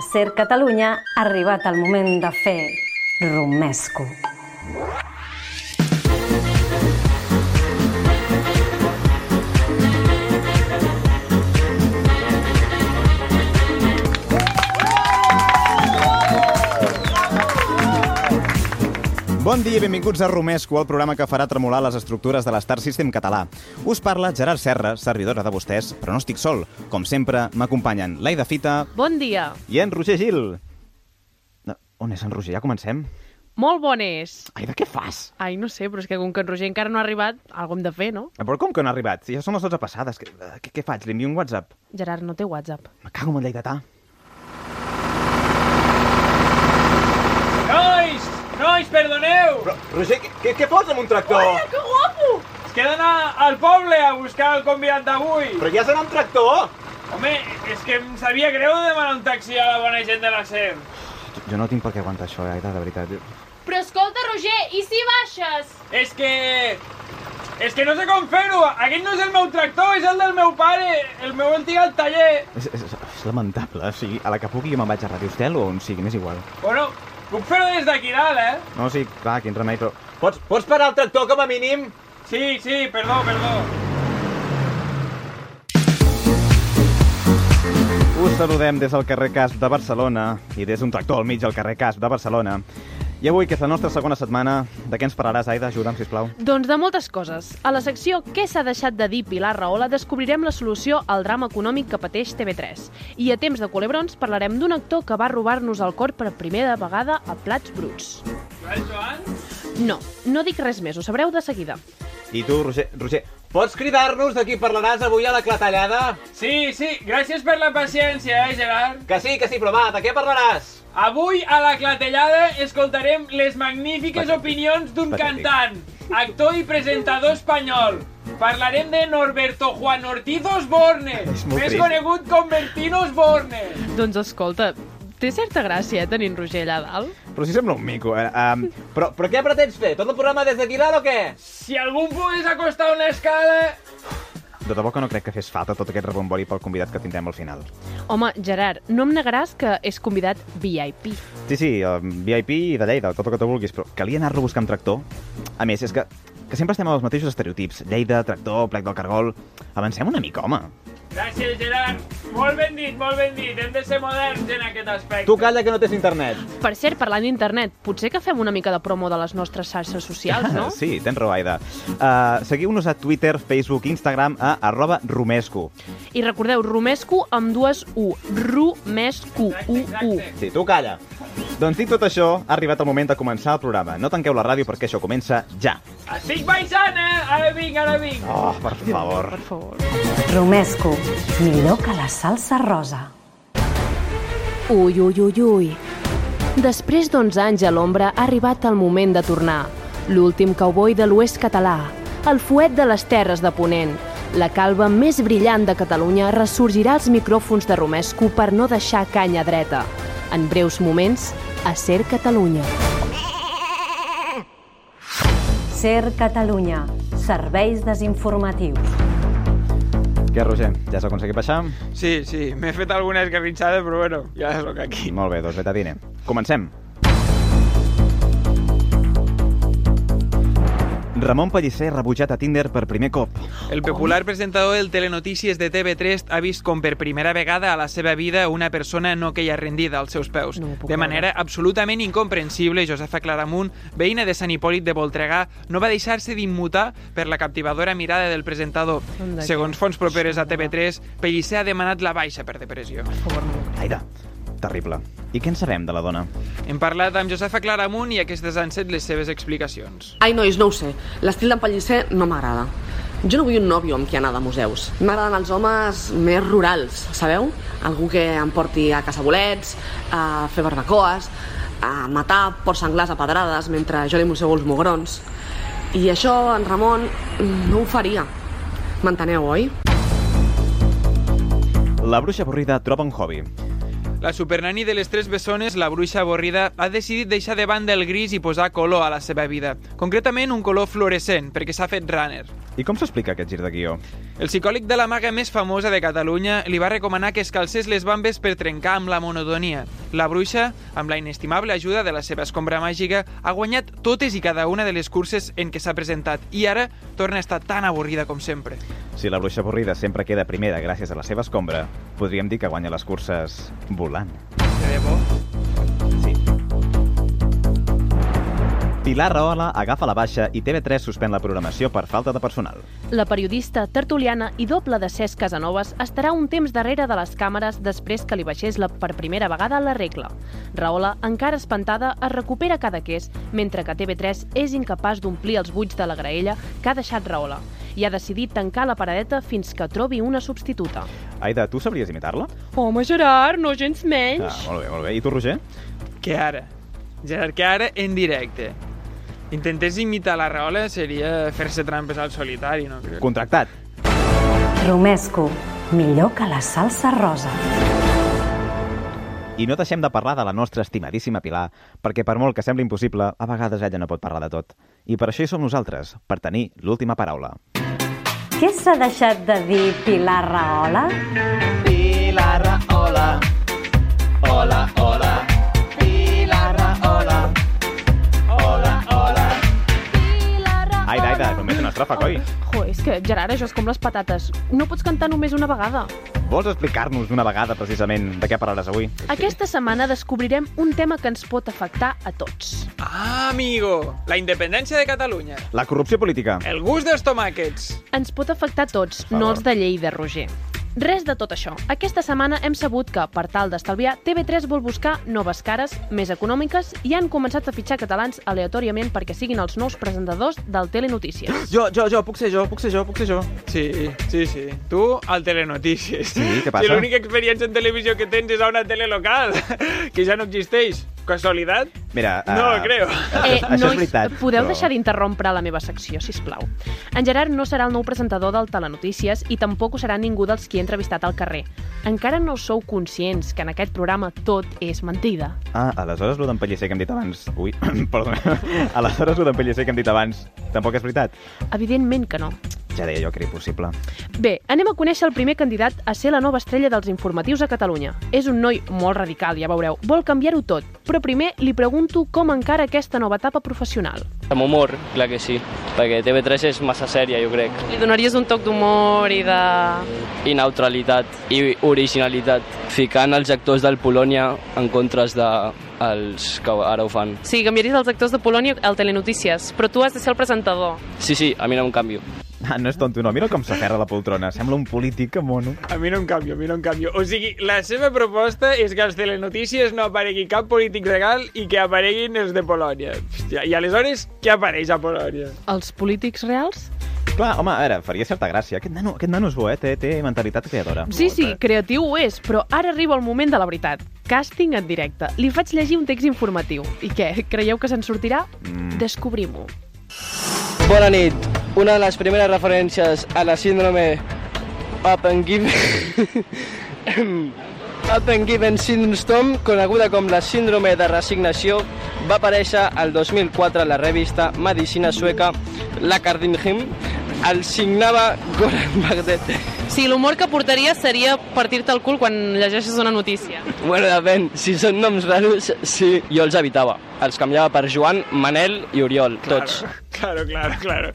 Ser Catalunya ha arribat el moment de fer romesco. Bon dia i benvinguts a Romesco, el programa que farà tremolar les estructures de l'Star System català. Us parla Gerard Serra, servidora de vostès, però no estic sol. Com sempre, m'acompanyen l'Aida Fita Bon dia. i en Roger Gil. No, on és en Roger? Ja comencem? Molt bon és. Aida, què fas? Ai, no sé, però és que com que en Roger encara no ha arribat, alguna hem de fer, no? Però com que no ha arribat? Si ja són les 12 passades. Què, eh, què, què faig? Li envio un WhatsApp? Gerard no té WhatsApp. Me cago en el lleidatà. Nois! Nois, perdoneu! Però, Roger, què, què, fots amb un tractor? que guapo! És que he d'anar al poble a buscar el convidat d'avui. Però ja serà un tractor? Home, és que em sabia greu demanar un taxi a la bona gent de la SER. Jo no tinc per què aguantar això, Aida, de veritat. Però escolta, Roger, i si baixes? És que... És que no sé com fer-ho. Aquest no és el meu tractor, és el del meu pare. El meu antic al taller. És, és, és lamentable, o sigui, a la que pugui jo me'n vaig a Radio Estel o on sigui, m'és igual. Bueno, puc fer-ho des d'aquí dalt, eh? No, sí, clar, quin remei, però... Pots, pots parar el tractor com a mínim? Sí, sí, perdó, perdó. Us saludem des del carrer Casp de Barcelona i des d'un tractor al mig del carrer Casp de Barcelona. I avui, que és la nostra segona setmana, de què ens parlaràs, Aida? Ajuda'm, sisplau. Doncs de moltes coses. A la secció Què s'ha deixat de dir Pilar Rahola descobrirem la solució al drama econòmic que pateix TV3. I a temps de culebrons parlarem d'un actor que va robar-nos el cor per primera vegada a Plats Bruts. Joan, Joan? No, no dic res més, ho sabreu de seguida. I tu, Roger, Roger, pots cridar-nos de qui parlaràs avui a la clatellada? Sí, sí, gràcies per la paciència, eh, Gerard? Que sí, que sí, però va, de què parlaràs? Avui a la clatellada escoltarem les magnífiques Patètic. opinions d'un cantant, actor i presentador espanyol. Parlarem de Norberto Juan Ortiz Osborne, més trist. conegut com Bertino Osborne. Doncs escolta, té certa gràcia, eh, tenint Roger allà dalt? Però si sembla un mico, eh? Um, però, però què pretens fer? Tot el programa des d'aquí dalt o què? Si algú em pogués acostar una escala... De debò que no crec que fes falta tot aquest rebombori pel convidat que tindrem al final. Home, Gerard, no em negaràs que és convidat VIP. Sí, sí, um, VIP i de Lleida, tot el que tu vulguis, però calia anar-lo a buscar amb tractor? A més, és que, que sempre estem amb els mateixos estereotips. Lleida, tractor, plec del cargol... Avancem una mica, home. Gràcies, Gerard. Molt ben dit, molt ben dit. Hem de ser moderns en aquest aspecte. Tu calla que no tens internet. Per cert, parlant d'internet, potser que fem una mica de promo de les nostres xarxes socials, no? Sí, tens raó, Aida. Uh, Seguiu-nos a Twitter, Facebook, Instagram, a arroba romesco. I recordeu, Romesco amb dues U. Romesco, U, U. Sí, tu calla. Doncs dit tot això, ha arribat el moment de començar el programa. No tanqueu la ràdio perquè això comença ja. Estic baixant, eh? Ara vinc, ara vinc. Oh, per favor. Per favor. Romesco, millor que la salsa rosa. Ui, ui, ui, ui. Després d'11 anys a l'ombra ha arribat el moment de tornar. L'últim cowboy de l'oest català, el fuet de les terres de Ponent, la calva més brillant de Catalunya ressorgirà als micròfons de Romesco per no deixar canya dreta. En breus moments, a Ser Catalunya. Ser Catalunya, serveis desinformatius. Què, Roger? Ja has aconseguit baixar? Sí, sí, m'he fet alguna esgarritxada, però bueno, ja sóc aquí. Molt bé, doncs betadine. Comencem. Ramon Pellicer rebutjat a Tinder per primer cop. El popular presentador del Telenotícies de TV3 ha vist com per primera vegada a la seva vida una persona no queia rendida als seus peus. No de manera absolutament incomprensible, Josefa Claramunt, veïna de Sant Hipòlit de Voltregà, no va deixar-se d'immutar per la captivadora mirada del presentador. Segons fonts properes a TV3, Pellicer ha demanat la baixa per depressió. Aida, terrible. I què en sabem de la dona? Hem parlat amb Josefa Claramunt i aquestes han set les seves explicacions. Ai, nois, no ho sé. L'estil d'en Pellicer no m'agrada. Jo no vull un nòvio amb qui anar de museus. M'agraden els homes més rurals, sabeu? Algú que em porti a caçar bolets, a fer barbacoes, a matar porcs senglars a pedrades mentre jo li mossego els mugrons. I això, en Ramon, no ho faria. M'enteneu, oi? La bruixa avorrida troba un hobby. La supernani de les tres bessones, la bruixa avorrida, ha decidit deixar de banda el gris i posar color a la seva vida. Concretament, un color fluorescent, perquè s'ha fet runner. I com s'explica aquest gir de guió? El psicòleg de la maga més famosa de Catalunya li va recomanar que es calcés les bambes per trencar amb la monotonia. La bruixa, amb la inestimable ajuda de la seva escombra màgica, ha guanyat totes i cada una de les curses en què s'ha presentat i ara torna a estar tan avorrida com sempre. Si la bruixa avorrida sempre queda primera gràcies a la seva escombra, podríem dir que guanya les curses volant. Pilar Rahola agafa la baixa i TV3 suspèn la programació per falta de personal. La periodista, tertuliana i doble de Cesc Casanovas estarà un temps darrere de les càmeres després que li baixés la, per primera vegada la regla. Rahola, encara espantada, es recupera cada ques, mentre que TV3 és incapaç d'omplir els buits de la graella que ha deixat Rahola i ha decidit tancar la paradeta fins que trobi una substituta. Aida, tu sabries imitar-la? Home, Gerard, no gens menys. Ah, molt bé, molt bé. I tu, Roger? Que ara, Gerard, que ara en directe intentés imitar la Rahola seria fer-se trampes al solitari, no crec? Contractat. Romesco, millor que la salsa rosa. I no deixem de parlar de la nostra estimadíssima Pilar, perquè per molt que sembli impossible, a vegades ella no pot parlar de tot. I per això hi som nosaltres, per tenir l'última paraula. Què s'ha deixat de dir Pilar Rahola? Pilar Rahola, hola, hola. Estrofa, coi. Jo, és que, Gerard, això és com les patates. No pots cantar només una vegada. Vols explicar-nos d'una vegada, precisament, de què parlaràs avui? Aquesta setmana descobrirem un tema que ens pot afectar a tots. Ah, amigo! La independència de Catalunya. La corrupció política. El gust dels tomàquets. Ens pot afectar a tots, no els de Lleida, Roger. Res de tot això. Aquesta setmana hem sabut que, per tal d'estalviar, TV3 vol buscar noves cares, més econòmiques, i han començat a fitxar catalans aleatòriament perquè siguin els nous presentadors del Telenotícies. Jo, jo, jo, puc ser jo, puc ser jo, puc ser jo. Sí, sí, sí. Tu, al Telenotícies. Sí, què passa? Si l'única experiència en televisió que tens és a una tele local, que ja no existeix. Casualitat? Mira... No, eh, creo. Eh, això és nois, veritat. podeu però- deixar d'interrompre la meva secció, si plau. En Gerard no serà el nou presentador del Telenotícies i tampoc ho serà ningú dels qui he entrevistat al carrer. Encara no sou conscients que en aquest programa tot és mentida. Ah, aleshores, el d'en Pellicer que hem dit abans... Ui, perdona. Aleshores, el d'en Pellicer que hem dit abans tampoc és veritat? Evidentment que no. Ja deia jo que era impossible. Bé, anem a conèixer el primer candidat a ser la nova estrella dels informatius a Catalunya. És un noi molt radical, ja veureu. Vol canviar-ho tot. Però primer li pregunto com encara aquesta nova etapa professional. Amb humor, clar que sí, perquè TV3 és massa sèria, jo crec. Li donaries un toc d'humor i de... I neutralitat i originalitat, ficant els actors del Polònia en contres de els que ara ho fan. Sí, canviaries els actors de Polònia al Telenotícies, però tu has de ser el presentador. Sí, sí, a mi no em canvio. Ah, no és tonto, no. Mira com s'aferra a la poltrona. Sembla un polític, que mono. A mi no em canvio, a mi no em canvio. O sigui, la seva proposta és que als telenotícies no aparegui cap polític legal i que apareguin els de Polònia. Hòstia, I aleshores, què apareix a Polònia? Els polítics reals? Clar, home, a veure, faria certa gràcia. Aquest nano, aquest nano és bo, eh? Té, té mentalitat creadora. Sí, sí, creatiu ho és, però ara arriba el moment de la veritat. Càsting en directe. Li faig llegir un text informatiu. I què, creieu que se'n sortirà? Mm. Descobrim-ho. Bona nit. Una de les primeres referències a la síndrome Up and Given... Up and Given Syndrome, coneguda com la síndrome de resignació, va aparèixer el 2004 a la revista Medicina sueca La Cardinhim. El signava Goran Bagdet. Sí, l'humor que portaria seria partir-te el cul quan llegeixes una notícia. Bueno, depèn. Si són noms raros, sí. Jo els evitava. Els canviava per Joan, Manel i Oriol, tots. Claro, claro, claro.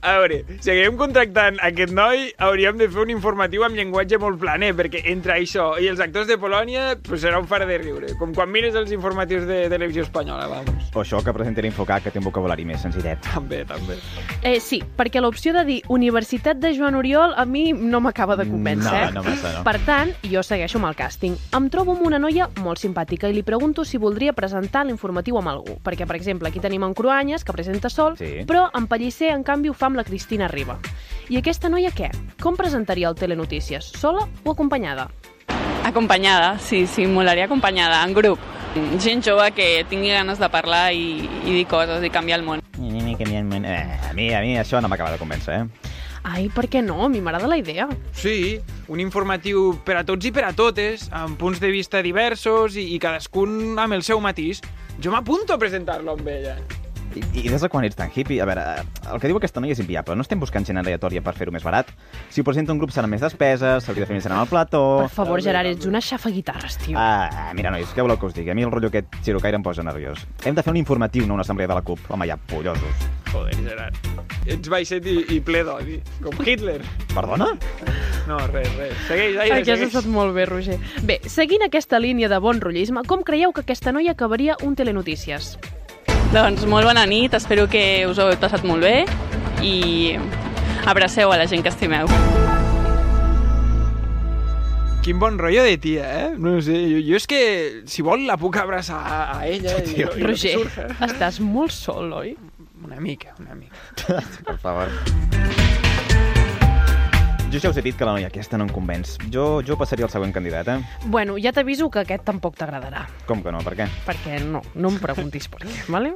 A veure, si haguem contractant aquest noi, hauríem de fer un informatiu amb llenguatge molt planer, perquè entre això i els actors de Polònia, pues serà un far de riure. Com quan mires els informatius de televisió espanyola, vamos. O això que presenta l'Infocat, que té un vocabulari més senzillet. També, també. Eh, sí, perquè l'opció de dir Universitat de Joan Oriol a mi no m'acaba de convèncer. No, eh? no massa, no. Per tant, jo segueixo amb el càsting. Em trobo amb una noia molt simpàtica i li pregunto si voldria presentar l'informatiu amb algú. Perquè, per exemple, aquí tenim en Cruanyes, que presenta sol, Sí. però en Pellicer, en canvi, ho fa amb la Cristina Riba. I aquesta noia què? Com presentaria el Telenotícies? Sola o acompanyada? Acompanyada, sí, sí, molaria acompanyada, en grup. Gent jove que tingui ganes de parlar i, i dir coses i canviar el món. Eh, a mi, a mi això no m'acaba de convèncer, eh? Ai, per què no? A mi m'agrada la idea. Sí, un informatiu per a tots i per a totes, amb punts de vista diversos i, i cadascun amb el seu matís. Jo m'apunto a presentar-lo amb ella. I, I des de quan ets tan hippie? A veure, el que diu aquesta noia és inviable. No estem buscant gent aleatòria per fer-ho més barat. Si ho presenta un grup seran més despeses, s'hauria de fer més gran al plató... Per favor, Gerard, ets una xafa guitarres, tio. Ah, mira, nois, què voleu que us digui? A mi el rotllo aquest xirocaire em posa nerviós. Hem de fer un informatiu, no una assemblea de la CUP. Home, ja, pollosos. Joder, Gerard. Ets baixet i, i ple d'odi, com Hitler. Perdona? No, res, res. Segueix, Aire, Aquí has estat molt bé, Roger. Bé, seguint aquesta línia de bon rotllisme, com creieu que aquesta noia acabaria un Telenotícies? Doncs molt bona nit, espero que us ho heu passat molt bé i abraceu a la gent que estimeu. Quin bon rotllo de tia, eh? No sé, jo, jo és que, si vol, la puc abraçar a, a ella. i, Tio. i, Roger, I estàs molt sol, oi? Una mica, una mica. Per favor. Jo ja us he dit que la noia aquesta no em convenç. Jo, jo passaria al següent candidat, eh? Bueno, ja t'aviso que aquest tampoc t'agradarà, Com que no? Per què? perquè no, no em preguntis per què, vale?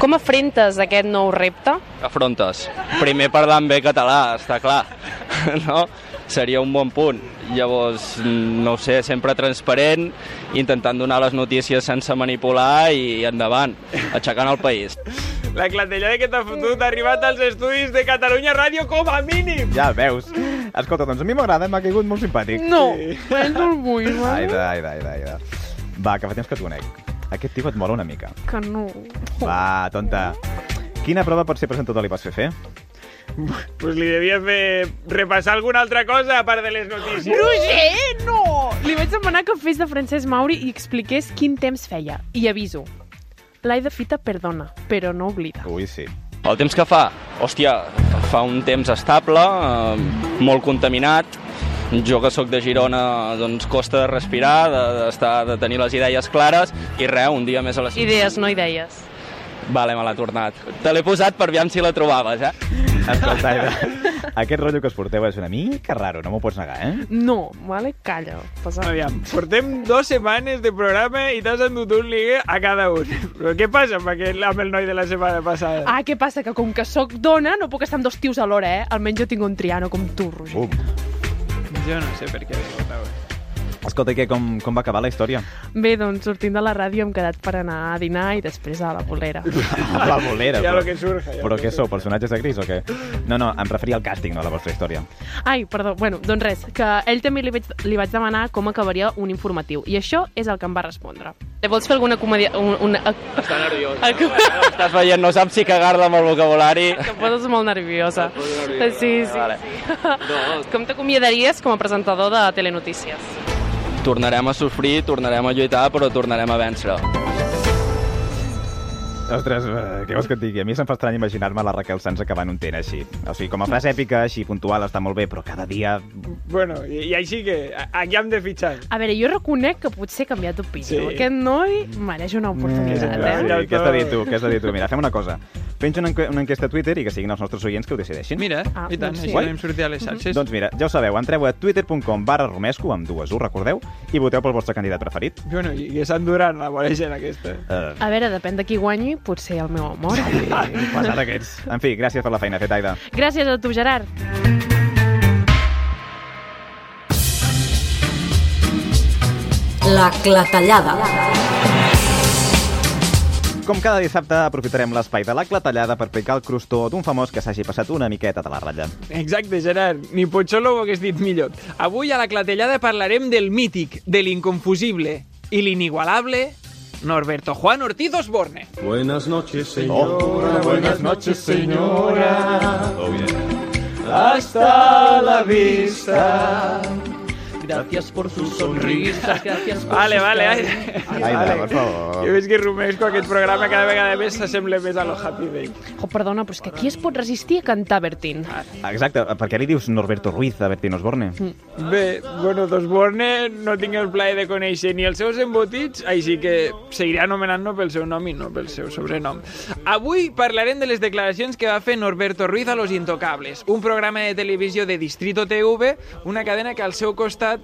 Com afrentes aquest nou repte? Afrontes. Primer parlant bé català, està clar. No? Seria un bon punt. Llavors, no ho sé, sempre transparent, intentant donar les notícies sense manipular i endavant, aixecant el país. La clatellada que t'ha fotut ha arribat als estudis de Catalunya Ràdio com a mínim. Ja veus. Escolta, doncs a mi m'agrada, m'ha caigut molt simpàtic. No, eh, no el vull? Aida, aida, aida, aida. Va, que fa temps que et conec. Aquest tio et mola una mica. Que no. Va, tonta. Quina prova per ser presentador li vas fer fer? Pues li devia fer repassar alguna altra cosa a part de les notícies. Roger, no! Li vaig demanar que fes de Francesc Mauri i expliqués quin temps feia. I aviso, l'Aida Fita perdona, però no oblida. Ui, sí. El temps que fa? Hòstia, fa un temps estable, eh, molt contaminat. Jo que sóc de Girona, doncs costa de respirar, de, d'estar, de tenir les idees clares, i res, un dia més a la ciutat. Idees, no idees. Vale, me l'ha tornat. Te l'he posat per aviam si la trobaves, eh? Escolta, Aida, aquest rotllo que us porteu és una mica raro, no m'ho pots negar, eh? No, vale? Calla. Passa. Aviam, portem dues setmanes de programa i t'has endut un ligue a cada un. Però què passa amb, aquell, amb el noi de la setmana passada? Ah, què passa? Que com que sóc dona no puc estar amb dos tios alhora, eh? Almenys jo tinc un triano com tu, Roger. Bum. Jo no sé per què li votava. Escolta, què, com, com va acabar la història? Bé, doncs sortint de la ràdio hem quedat per anar a dinar i després a la bolera. A la bolera, Ja però... lo que surja, ja Però què sou, personatges de gris o què? No, no, em referia al càsting, no a la vostra història. Ai, perdó, bueno, doncs res, que ell també li vaig, li vaig demanar com acabaria un informatiu, i això és el que em va respondre. Vols fer alguna comèdia... Un, una... Està nerviós. Estàs veient, no saps si cagar-la amb el vocabulari. Que poses molt nerviosa. nerviosa. Sí, sí, Vale. sí. Com t'acomiadaries com a presentador de Telenotícies? Tornarem a sofrir, tornarem a lluitar, però tornarem a vèncer. Ostres, eh, què vols que et digui? A mi se'm fa estrany imaginar-me la Raquel Sanz acabant un tent així. O sigui, com a frase èpica, així puntual, està molt bé, però cada dia... Bueno, i, i així que a- aquí hem de fitxar. A veure, jo reconec que potser he canviat d'opinió. Sí. Aquest noi mereix una oportunitat, Eh, eh? què has de dir tu? Què has de dir tu? Mira, fem una cosa. Penja una, enque- una enquesta a Twitter i que siguin els nostres oients que ho decideixin. Mira, Ah, i tant, doncs així sí. podem sortir a les xarxes. Doncs mira, ja ho sabeu, entreu a twitter.com barra romesco, amb dues, ho recordeu, i voteu pel vostre candidat preferit. Bueno, i, i Sant Duran, la bona gent aquesta. Uh, A veure, depèn de qui guanyi, potser el meu amor. passat aquests. En fi, gràcies per la feina feta, Aida. Gràcies a tu, Gerard. La clatellada. Com cada dissabte, aprofitarem l'espai de la clatellada per picar el crostó d'un famós que s'hagi passat una miqueta de la ratlla. Exacte, Gerard. Ni Pocholo ho hagués dit millor. Avui a la clatellada parlarem del mític, de l'inconfusible i l'inigualable Norberto Juan Ortiz Osborne. Buenas noches, señora. buenas noches, señora. Hasta la vista. Gracias por sus sonrisas, gracias por Vale, sus vale. Ai. Aida, per favor. Jo veig que Romesco aquest programa cada vegada més s'assembla més a lo Happy Day. Oh, perdona, però és que qui es pot resistir a cantar Bertín? Exacte, per què li dius Norberto Ruiz a Bertín Osborne? Bé, bueno, d'Osborne no tinc el plaer de conèixer ni els seus embotits, així que seguiré anomenant-no pel seu nom i no pel seu sobrenom. Avui parlarem de les declaracions que va fer Norberto Ruiz a Los Intocables, un programa de televisió de Distrito TV, una cadena que al seu costat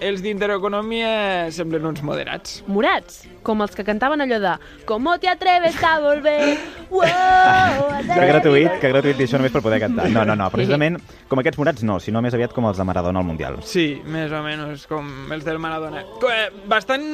els d'Intereconomia semblen uns moderats. Morats, com els que cantaven allò de «Cómo te atreves a volver? Wow, Que gratuït, que gratuït dir això només per poder cantar. No, no, no, precisament com aquests morats no, sinó més aviat com els de Maradona al Mundial. Sí, més o menys com els del Maradona. Eh, Bastant...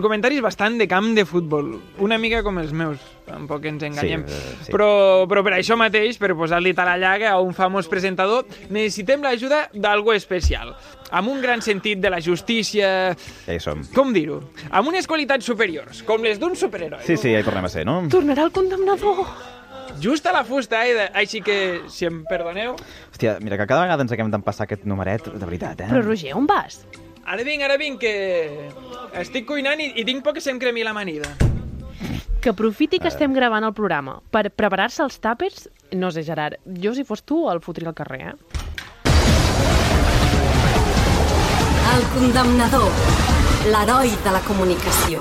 Comentaris bastant de camp de futbol. Una mica com els meus. Tampoc ens enganyem. Sí, eh, sí. Però, però per això mateix, per posar-li tal a llaga a un famós presentador, necessitem l'ajuda d'algú especial, amb un gran sentit de la justícia... Ja hi som. Com dir-ho? Amb unes qualitats superiors, com les d'un superheroi. Sí, sí, ja hi tornem a ser, no? Tornarà el condemnador. Just a la fusta, Aida. Així que, si em perdoneu... Hòstia, mira, que cada vegada ens acabem d'empassar aquest numeret, de veritat, eh? Però, Roger, on vas? Ara vinc, ara vinc, que estic cuinant i, i tinc por que se'm cremi l'amanida. Que aprofiti que estem gravant el programa per preparar-se els tàpers, no sé, Gerard, jo si fos tu el fotria al carrer, eh? El condemnador, l'heroi de la comunicació.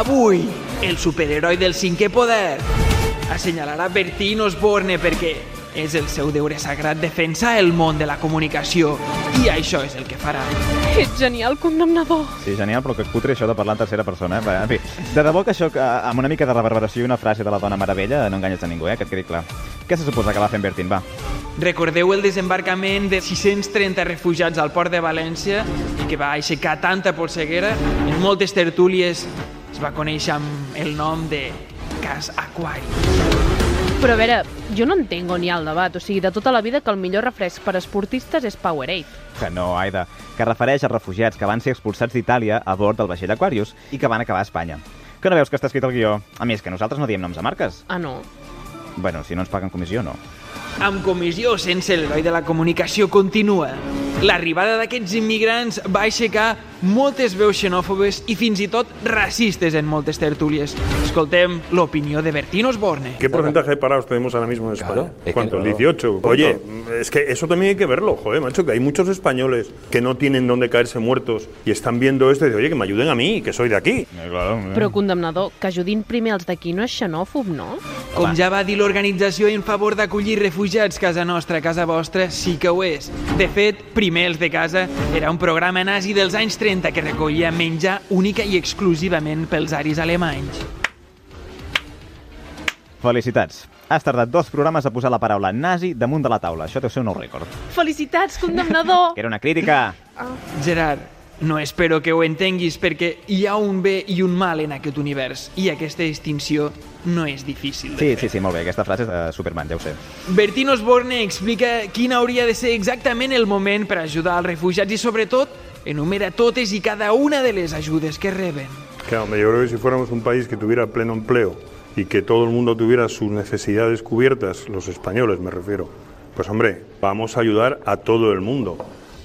Avui, el superheroi del cinquè poder assenyalarà Bertín Osborne perquè és el seu deure sagrat defensar el món de la comunicació i això és el que farà. Ets genial, condemnador. Sí, genial, però que cutre això de parlar en tercera persona. Eh? En fi, de debò que això, que, amb una mica de reverberació i una frase de la dona meravella, no enganyes a ningú, eh? que et quedi clar. Què se suposa que va fent Bertín? Va. Recordeu el desembarcament de 630 refugiats al port de València i que va aixecar tanta polseguera? En moltes tertúlies es va conèixer amb el nom de Cas Aquari. Però a veure, jo no entengo ni el debat. O sigui, de tota la vida que el millor refresc per a esportistes és Powerade. Que no, Aida, que refereix als refugiats que van ser expulsats d'Itàlia a bord del vaixell Aquarius i que van acabar a Espanya. Que no veus que està escrit al guió? A més, que nosaltres no diem noms de marques. Ah, no? Bueno, si no ens paguen comissió, no. Amb comissió sense l'heroi de la comunicació continua. L'arribada d'aquests immigrants va aixecar moltes veus xenòfobes i fins i tot racistes en moltes tertúlies. Escoltem l'opinió de Bertín Osborne. ¿Qué porcentaje de parados tenemos ahora mismo en España? es que ¿Cuánto? ¿El 18? ¿cuánto? Oye, es que eso también hay que verlo, joder, macho, que hay muchos españoles que no tienen dónde caerse muertos y están viendo esto y dicen, oye, que me ayuden a mí, que soy de aquí. claro, Però, condemnador, que ajudin primer els d'aquí no és xenòfob, no? Com ja va dir l'organització en favor d'acollir refugiats casa nostra, casa vostra, sí que ho és. De fet, primer els de casa era un programa nazi dels anys 30 que recollia menjar única i exclusivament pels aris alemanys. Felicitats. Has tardat dos programes a posar la paraula nazi damunt de la taula. Això deu ser un nou rècord. Felicitats, condemnador! Que era una crítica. Gerard, no espero que ho entenguis perquè hi ha un bé i un mal en aquest univers i aquesta distinció no és difícil de Sí, fer. sí, sí, molt bé. Aquesta frase és de Superman, ja ho sé. Bertín Osborne explica quin hauria de ser exactament el moment per ajudar als refugiats i, sobretot, enumera totes i cada una de les ajudes que reben. Claro, yo creo que si fuéramos un país que tuviera pleno empleo y que todo el mundo tuviera sus necesidades cubiertas, los españoles me refiero, pues hombre, vamos a ayudar a todo el mundo.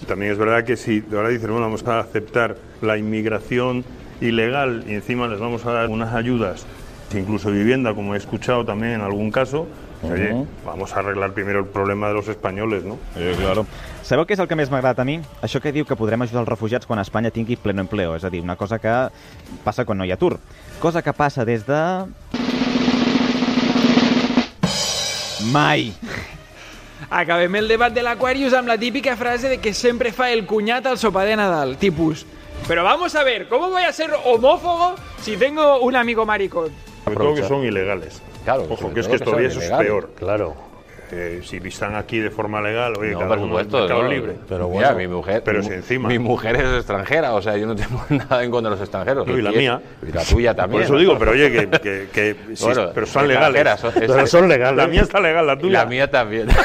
También es verdad que si ahora dicen, bueno, vamos a aceptar la inmigración ilegal y encima les vamos a dar unas ayudas, incluso vivienda, como he escuchado también en algún caso, pues, oye, Ujú. vamos a arreglar primero el problema de los españoles, ¿no? Sí, claro. Sabeu què és el que més m'agrada a mi? Això que diu que podrem ajudar els refugiats quan Espanya tingui pleno empleo, és a dir, una cosa que passa quan no hi ha atur. Cosa que passa des de... Mai. Acabem el debat de l'Aquarius amb la típica frase de que sempre fa el cunyat al sopar de Nadal, tipus... Pero vamos a ver, ¿cómo voy a ser homófobo si tengo un amigo maricón? Sobre todo que son ilegales. Claro, Ojo, que es que que todavía eso es peor. Claro. Eh, si están aquí de forma legal, oye, No, cada por uno supuesto, mercado no, libre. Pero Mira, mi mujer, Pero mi, si encima. mi mujer es extranjera, o sea, yo no tengo nada en contra de los extranjeros. No, y la es- mía. Y la tuya también. Por eso digo, pero oye, que, que, que sí, Bueno, pero son legales. son- es- pero son legales. La mía está legal, la tuya. La mía también.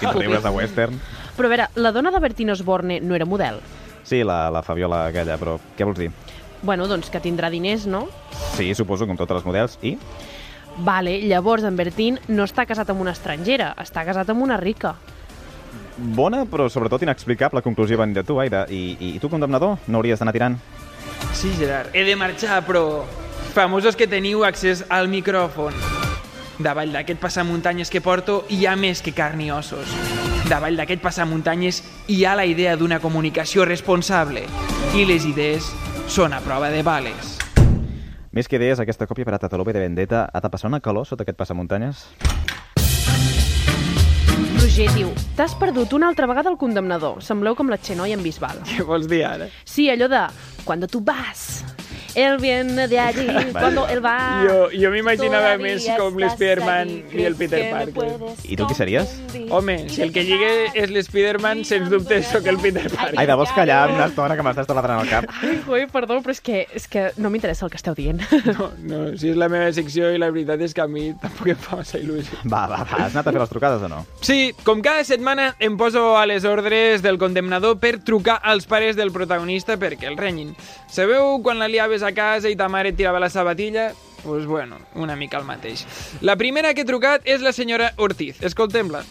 Quins riures de western. Però a veure, la dona de Bertín Osborne no era model. Sí, la, la Fabiola aquella, però què vols dir? Bueno, doncs que tindrà diners, no? Sí, suposo, com totes les models. I? Vale, llavors en Bertín no està casat amb una estrangera, està casat amb una rica. Bona, però sobretot inexplicable conclusió van de tu, Aida. I, I tu, condemnador, no hauries d'anar tirant? Sí, Gerard, he de marxar, però... Famosos que teniu accés al micròfon. Davall d'aquest passamuntanyes que porto hi ha més que carn i ossos. Davall d'aquest passamuntanyes hi ha la idea d'una comunicació responsable. I les idees són a prova de bales. Més que idees, aquesta còpia per a Tatalope de Vendetta ha de passar una calor sota aquest passamuntanyes? Roger diu, t'has perdut una altra vegada el condemnador. Sembleu com la Xenoi en Bisbal. Què vols dir ara? Sí, allò de, cuando tú vas él viene de allí cuando él va. Jo, jo m'imaginava més com l'Spiderman i el Peter Parker. I tu qui series? Home, si el que lligue és l'Spiderman, sens dubte sóc el Peter Parker. Ai, de vols callar una estona que m'estàs taladrant al cap? Ai, ui, perdó, però és que, és que no m'interessa el que esteu dient. No, no, si és la meva secció i la veritat és que a mi tampoc em fa massa il·lusió. Va, va, va, has anat a fer les trucades o no? Sí, com cada setmana em poso a les ordres del condemnador per trucar als pares del protagonista perquè el renyin. Sabeu quan la liaves a casa i ta mare et tirava la sabatilla? Pues bueno, una mica el mateix. La primera que he trucat és la senyora Ortiz. Escoltem-la.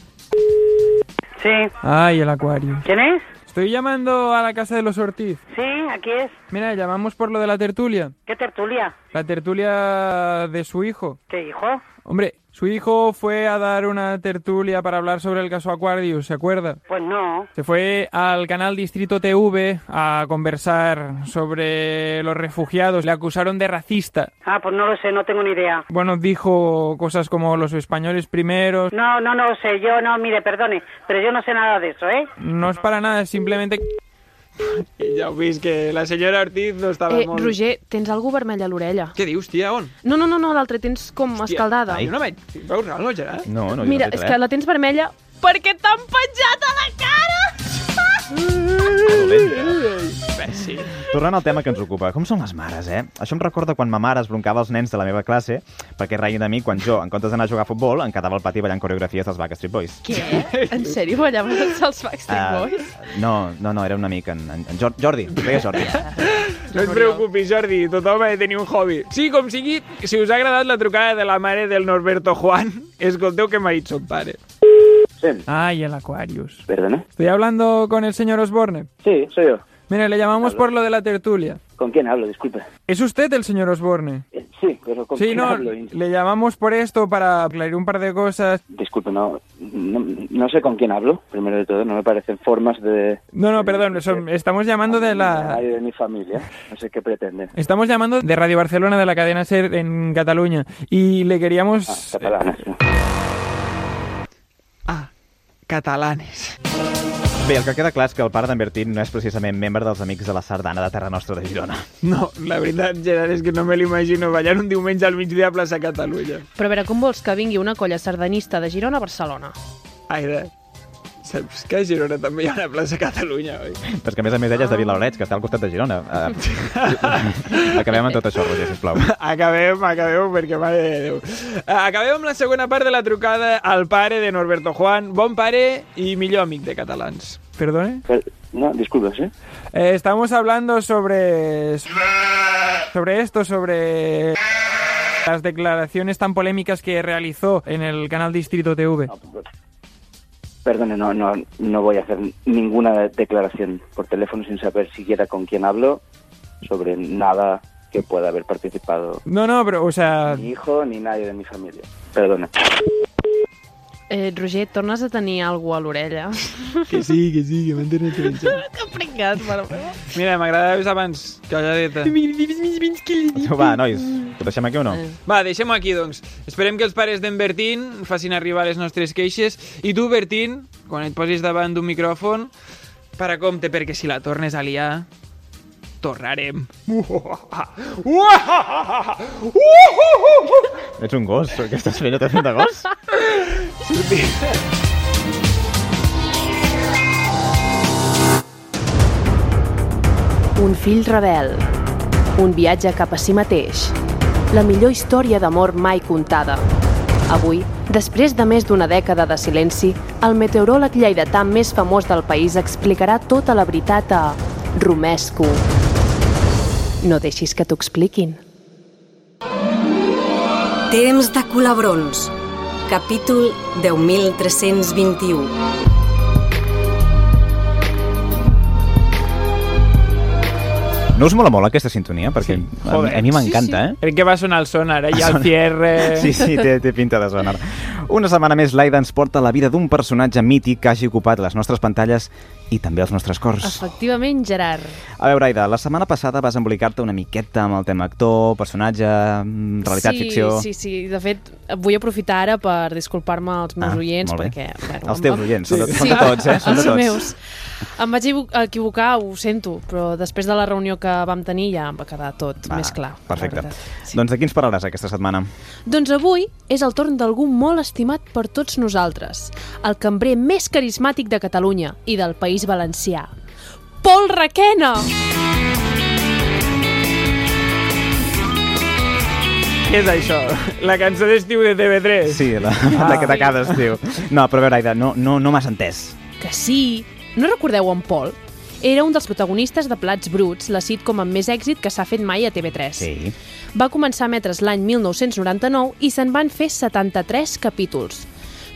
Sí. Ay, el acuario. ¿Quién es? Estoy llamando a la casa de los Ortiz. Sí, aquí es. Mira, llamamos por lo de la tertulia. ¿Qué tertulia? La tertulia de su hijo. ¿Qué hijo? Hombre, su hijo fue a dar una tertulia para hablar sobre el caso Aquarius, ¿se acuerda? Pues no. Se fue al canal Distrito TV a conversar sobre los refugiados. Le acusaron de racista. Ah, pues no lo sé, no tengo ni idea. Bueno, dijo cosas como los españoles primeros. No, no, no lo sé. Yo no, mire, perdone, pero yo no sé nada de eso, ¿eh? No es para nada, simplemente... Ja ho vist, que la senyora Ortiz no estava Eh, molt... Roger, tens algú vermell a l'orella. Què dius, tia, on? No, no, no, no l'altre tens com escaldada. Ai, no vaig... Veus res, no, Gerard? No, no, Mira, és que la tens vermella perquè t'han penjat a la cara! Sí. Tornant al tema que ens ocupa, com són les mares, eh? Això em recorda quan ma mare es broncava els nens de la meva classe perquè reien de mi quan jo, en comptes d'anar a jugar a futbol, em quedava al pati ballant coreografies dels Backstreet Boys. Què? En sèrio, ballaves els Backstreet Ah, Boys? no, no, no, era un amic, en, en, en Jor- Jordi, es deia Jordi. No et preocupis, Jordi, tothom ha de tenir un hobby. Sí, com sigui, si us ha agradat la trucada de la mare del Norberto Juan, escolteu que m'ha dit son pare. Ay, el Aquarius. ¿Perdona? Estoy hablando con el señor Osborne. Sí, soy yo. Mire, le llamamos por lo de la tertulia. ¿Con quién hablo? Disculpe. ¿Es usted el señor Osborne? Sí, pero ¿con Sí, quién no, hablo? le llamamos por esto para aclarar un par de cosas. Disculpe, no, no, no sé con quién hablo, primero de todo. No me parecen formas de... No, no, perdón, son- estamos llamando de la... de mi familia. No sé qué pretenden. Estamos llamando de Radio Barcelona, de la cadena SER en Cataluña. Y le queríamos... Ah. Ah, catalanes. Bé, el que queda clar és que el pare d'en Bertín no és precisament membre dels Amics de la Sardana de Terra Nostra de Girona. No, la veritat, Gerard, és que no me l'imagino ballant un diumenge al migdia a plaça Catalunya. Però a veure, com vols que vingui una colla sardanista de Girona a Barcelona? Aida, saps que a Girona també hi ha una plaça Catalunya, oi? Però és que a més a més ella és de Vilaoreig, que està al costat de Girona. Uh, acabem amb tot això, Roger, sisplau. Acabem, acabem, perquè mare de Déu. Eh, Acabem amb la segona part de la trucada al pare de Norberto Juan, bon pare i millor amic de catalans. Perdone? No, disculpe, ¿sí? Eh, estamos hablando sobre... Sobre esto, sobre... Las declaraciones tan polémicas que realizó en el canal Distrito TV. Perdone, no, no, no voy a hacer ninguna declaración por teléfono sin saber siquiera con quién hablo sobre nada que pueda haber participado No, no, però, o sea... mi hijo ni nadie de mi familia. Perdone. Eh, Roger, tornes a tenir algú a l'orella? Que sí, que sí, que m'han tornat a penjar. que pringat, mare meva. Mira, m'agrada més abans, calladeta. Va, nois, ho deixem aquí o no? Va, deixem-ho aquí, doncs. Esperem que els pares d'en Bertín facin arribar les nostres queixes. I tu, Bertín, quan et posis davant d'un micròfon, para compte, perquè si la tornes a liar, tornarem. Ets un gos, què estàs fent? T'has fet de gos? Un fill rebel. Un viatge cap a si mateix. La millor història d'amor mai contada. Avui, després de més d'una dècada de silenci, el meteoròleg lleidatà més famós del país explicarà tota la veritat a Romesco. No deixis que t'ho expliquin. Temps de colabrons. Capítol 10.321. No us mola molt aquesta sintonia? Perquè sí, a, mi- a mi m'encanta, eh? Crec que va sonar el sonar, eh? I el cierre... Sí, sí, té, té pinta de sonar. Una setmana més, l'Aida ens porta la vida d'un personatge mític que hagi ocupat les nostres pantalles i també als nostres cors. Efectivament, Gerard. A veure, Aida, la setmana passada vas embolicar-te una miqueta amb el tema actor, personatge, mm, realitat, sí, ficció... Sí, sí, de fet, vull aprofitar ara per disculpar-me als meus Ah, oients, perquè... Bueno, Els em teus va- oients, són de- són de tots, eh? Són de els tots. meus. Em vaig equivo- equivocar, ho sento, però després de la reunió que vam tenir ja em va quedar tot Va, més clar. la Perfecte. veritat. Doncs de quins parlaràs aquesta setmana? Doncs avui és el torn d'algú molt estimat per tots nosaltres, el cambrer més carismàtic de Catalunya i del País Valencià. Pol Requena! Què és això? La cançó d'estiu de TV3? Sí, la, Ah. la que t'acabes, tio. No, però a veure, Aida, no, no, no m'has entès. Que sí! No recordeu en Pol? Era un dels protagonistes de Plats Bruts, la sitcom amb més èxit que s'ha fet mai a TV3. Sí. Va començar a emetre's l'any 1999 i se'n van fer 73 capítols.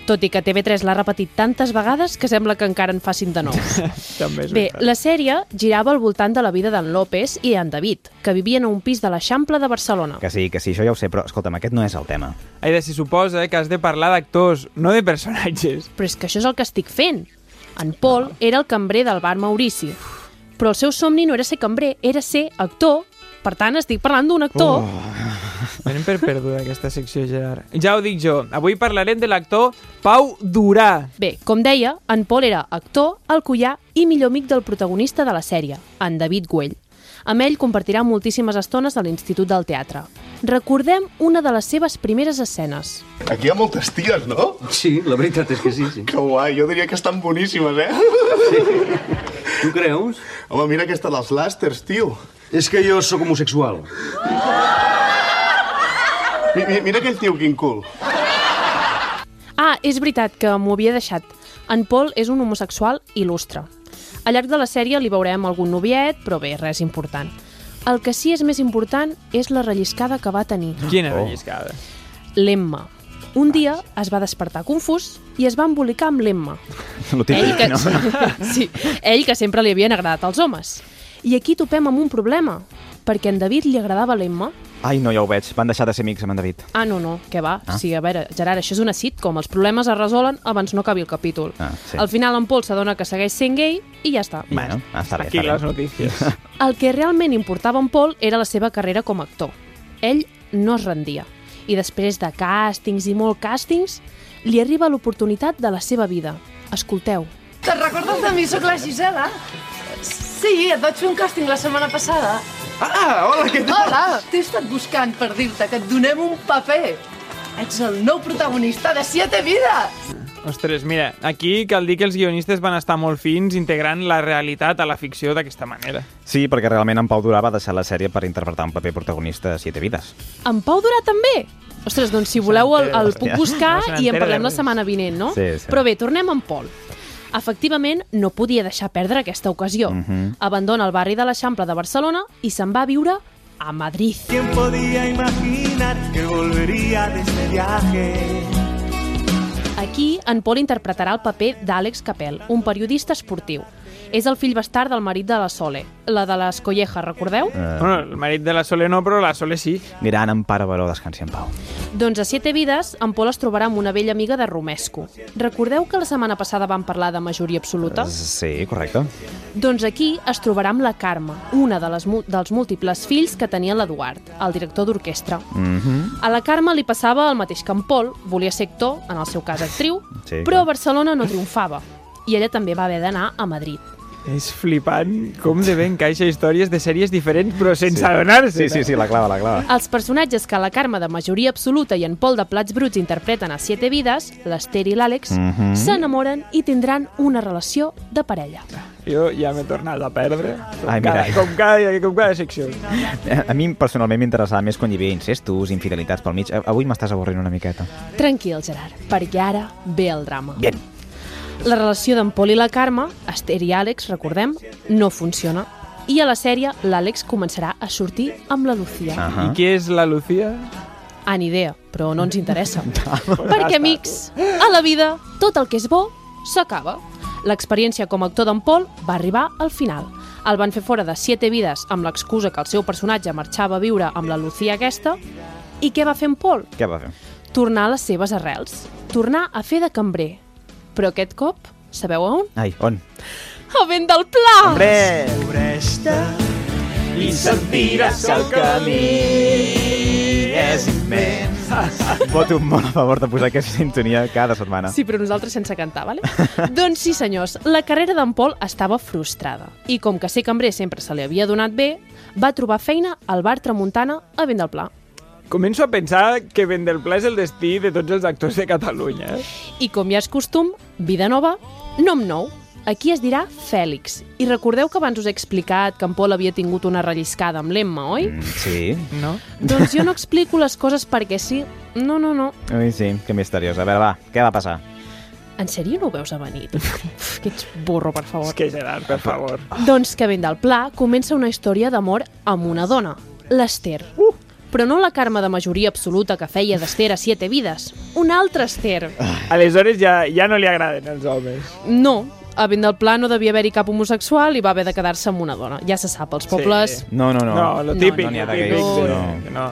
Tot i que TV3 l'ha repetit tantes vegades que sembla que encara en facin de nous. També és Bé, veritat. la sèrie girava al voltant de la vida d'en López i en David, que vivien a un pis de l'Eixample de Barcelona. Que sí, que sí, això ja ho sé, però escolta'm, aquest no és el tema. Aida, se suposa que has de parlar d'actors, no de personatges. Però és que això és el que estic fent. En Pol era el cambrer del bar Maurici. Però el seu somni no era ser cambrer, era ser actor. Per tant, estic parlant d'un actor. Anem per perduda aquesta secció, Gerard. Ja ho dic jo, avui parlarem de l'actor Pau Durà. Bé, com deia, en Pol era actor, alcoià i millor amic del protagonista de la sèrie, en David Güell. Amb ell compartirà moltíssimes estones a l'Institut del Teatre. Recordem una de les seves primeres escenes. Aquí hi ha moltes ties, no? Sí, la veritat és que sí, sí. Que guai, jo diria que estan boníssimes, eh? Tu creus? Home, mira aquesta dels làsters, tio. És que jo sóc homosexual. Mi- mi- Mira aquell tio, quin cul. Ah, és veritat que m'ho havia deixat. En Pol és un homosexual il·lustre. Al llarg de la sèrie li veurem algun noviet, però bé, res important. El que sí és més important és la relliscada que va tenir. Quina relliscada. L'Emma. Un dia es va despertar confús i es va embolicar amb l'Emma. Lo típic, que, no? sí, ell que sempre li havien agradat els homes. I aquí topem amb un problema, perquè a en David li agradava l'Emma. Ai, no, ja ho veig. Van deixar de ser amics amb en David. Ah, no, no, què va? Ah. Sí, a veure, Gerard, això és una sitcom. Els problemes es resolen abans no acabi el capítol. Ah, sí. Al final en Pol s'adona que segueix sent gay i ja està. Bueno, està bé, Aquí està bé. les notícies. El que realment importava en Pol era la seva carrera com a actor. Ell no es rendia. I després de càstings i molt càstings, li arriba l'oportunitat de la seva vida. Escolteu. Te'n recordes de mi? Soc la Gisela. Sí, et vaig fer un càsting la setmana passada. Ah, hola, què tal? Hola, t'he estat buscant per dir-te que et donem un paper. Ets el nou protagonista de Siete Vides. Ostres, mira, aquí cal dir que els guionistes van estar molt fins integrant la realitat a la ficció d'aquesta manera. Sí, perquè realment en Pau Durà va deixar la sèrie per interpretar un paper protagonista de Siete Vides. En Pau Durà també? Ostres, doncs si voleu el, el puc buscar No i en parlem la res. setmana vinent, no? Sí, sí. Però bé, tornem amb Pol. Efectivament, no podia deixar perdre aquesta ocasió. Mhm. Abandona el barri de l'Eixample de Barcelona i se'n va a viure a Madrid. ¿Quién podía imaginar que volvería de este viaje? Aquí, en Pol interpretarà el paper d'Àlex Capel, un periodista esportiu. És el fill bastard del marit de la Sole, la de les Collejas, recordeu? Eh, Bueno, el marit de la Sole no, però la Sole sí. Gran Empara Baró, descansi en pau. Doncs a Siete Vides, en Pol es trobarà amb una vella amiga de Romesco. Recordeu que la setmana passada vam parlar de majoria absoluta? Sí, correcte. Doncs aquí es trobarà amb la Carme, una de les, dels múltiples fills que tenia l'Eduard, el director d'orquestra. Mm -hmm. A la Carme li passava el mateix que en Pol, volia ser actor, en el seu cas actriu, Sí, però a Barcelona no triomfava. I ella també va haver d'anar a Madrid. És flipant com de bé encaixa històries de sèries diferents, però sense adonar-se. Sí, sí, sí, la clava, la clava. Els personatges que la Carme de majoria absoluta i en Pol de Plats Bruts interpreten a Siete Vides, l'Ester i l'Àlex, Mhm. s'enamoren i tindran una relació de parella. Jo ja m'he tornat a perdre. Com, Ai, cada, mira. com, cada, com cada secció. Eh, A mi personalment m'interessava més quan hi havia incestos, infidelitats pel mig. Avui m'estàs avorrint una miqueta. Tranquil, Gerard, perquè ara ve el drama. Bien. La relació d'en Pol i la Carme, Esther i Àlex, recordem, no funciona. I a la sèrie, l'Àlex començarà a sortir amb la Lucía. Ah. I qui és la Lucía? Ah, ni idea, però no ens interessa. Perquè, amics, a la vida, tot el que és bo s'acaba. L'experiència com a actor d'en Pol va arribar al final. El van fer fora de Siete Vides amb l'excusa que el seu personatge marxava a viure amb la Lucía aquesta. I què va fer en Pol? Què va fer? Tornar a les seves arrels. Tornar a fer de cambrer. Però aquest cop, sabeu on? Ai, on? a vent del pla! Hombre! Presta i sentiràs que el camí és immens. Voto molt a favor de posar aquesta sintonia cada setmana. Sí, però nosaltres sense cantar, vale? doncs sí, senyors, la carrera d'en Pol estava frustrada. I com que ser cambrer sempre se li havia donat bé, va trobar feina al bar Tramuntana a Vent del Pla. Començo a pensar que Vendelpla és el destí de tots els actors de Catalunya. Eh? I com ja és costum, vida nova, nom nou. Aquí es dirà Fèlix. I recordeu que abans us he explicat que en Pol havia tingut una relliscada amb l'Emma, oi? Mm, sí. No? Doncs jo no explico les coses perquè sí. No, no, no. Ui, sí, que misteriós. A veure, va, què va passar? En sèrio no ho veus a venir? que ets burro, per favor. És que Gerard, per favor. Doncs que ben del pla comença una història d'amor amb una dona, l'Ester. Uh! Però no la Carme de majoria absoluta que feia d'Ester a Siete Vides. Una altra Ester. Aleshores ja, ja no li agraden els homes. No, a ben del pla no devia haver-hi cap homosexual i va haver de quedar-se amb una dona. Ja se sap, als pobles... No, no, no. No, lo típic. No de típic, sí, no. no.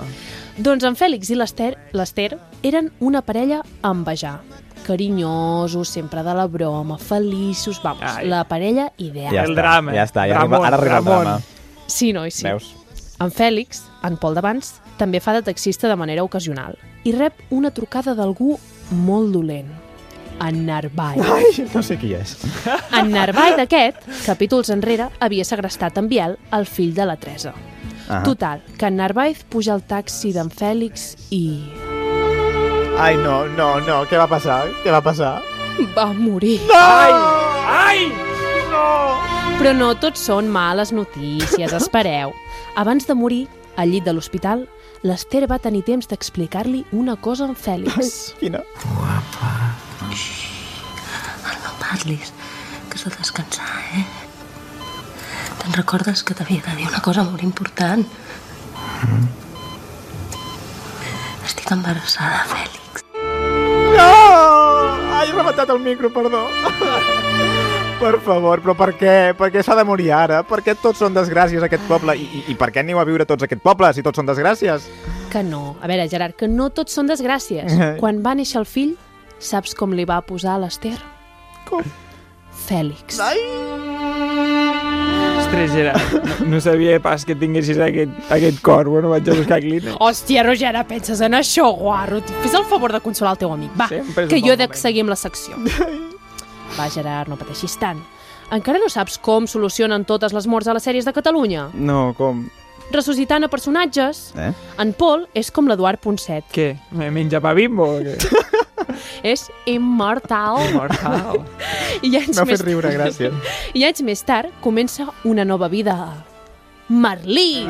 Doncs en Fèlix i l'Ester eren una parella a envejar. Carinyosos, sempre de la broma, feliços, vamos, Ai. la parella ideal. Ja El està, drama. Ja està, ja Ramon, arriba, ara arriba el Ramon. drama. Sí, noi, sí. Veus? En Fèlix, en Pol d'abans, també fa de taxista de manera ocasional i rep una trucada d'algú molt dolent. En Narvai. Ai, no sé qui és. En Narvai d'aquest, capítols enrere, havia segrestat en Biel, el fill de la Teresa. Ah. Total, que en Narváez puja al taxi d'en Fèlix i... Ai, no, no, no, què va passar? Què va passar? va morir. Ai! Ai! No! Però no tots són males notícies, espereu. Abans de morir, al llit de l'hospital, l'Ester va tenir temps d'explicar-li una cosa a en Fèlix. Quina? No parlis, que has de descansar, eh? Te'n recordes que t'havia de dir una cosa molt important? Estic embarassada, Fèlix. No! Ai, he rematat el micro, perdó. Per favor, però per què? Per què s'ha de morir ara? Per què tots són desgràcies a aquest poble? I, i, i per què aneu a viure tots aquest poble, si tots són desgràcies? Que no. A veure, Gerard, que no tots són desgràcies. Quan va néixer el fill, saps com li va posar a l'Ester? Com? Fèlix. Ai! Ostres, Gerard, no, no sabia pas que tinguessis aquest, aquest cor. Bueno, vaig a buscar Kleenex. Hòstia, Roger, ara penses en això, guarro. Fes el favor de consolar el teu amic. Va, Sempre que jo he de seguir amb la secció. Va, Gerard, no pateixis tant. Encara no saps com solucionen totes les morts a les sèries de Catalunya? No, com? Ressuscitant a personatges. Eh? En Pol és com l'Eduard Ponset. Què? Me menja pa bimbo o què? És immortal. Immortal. I anys M'ha més... fet riure, gràcies. I anys més tard comença una nova vida a Merlí.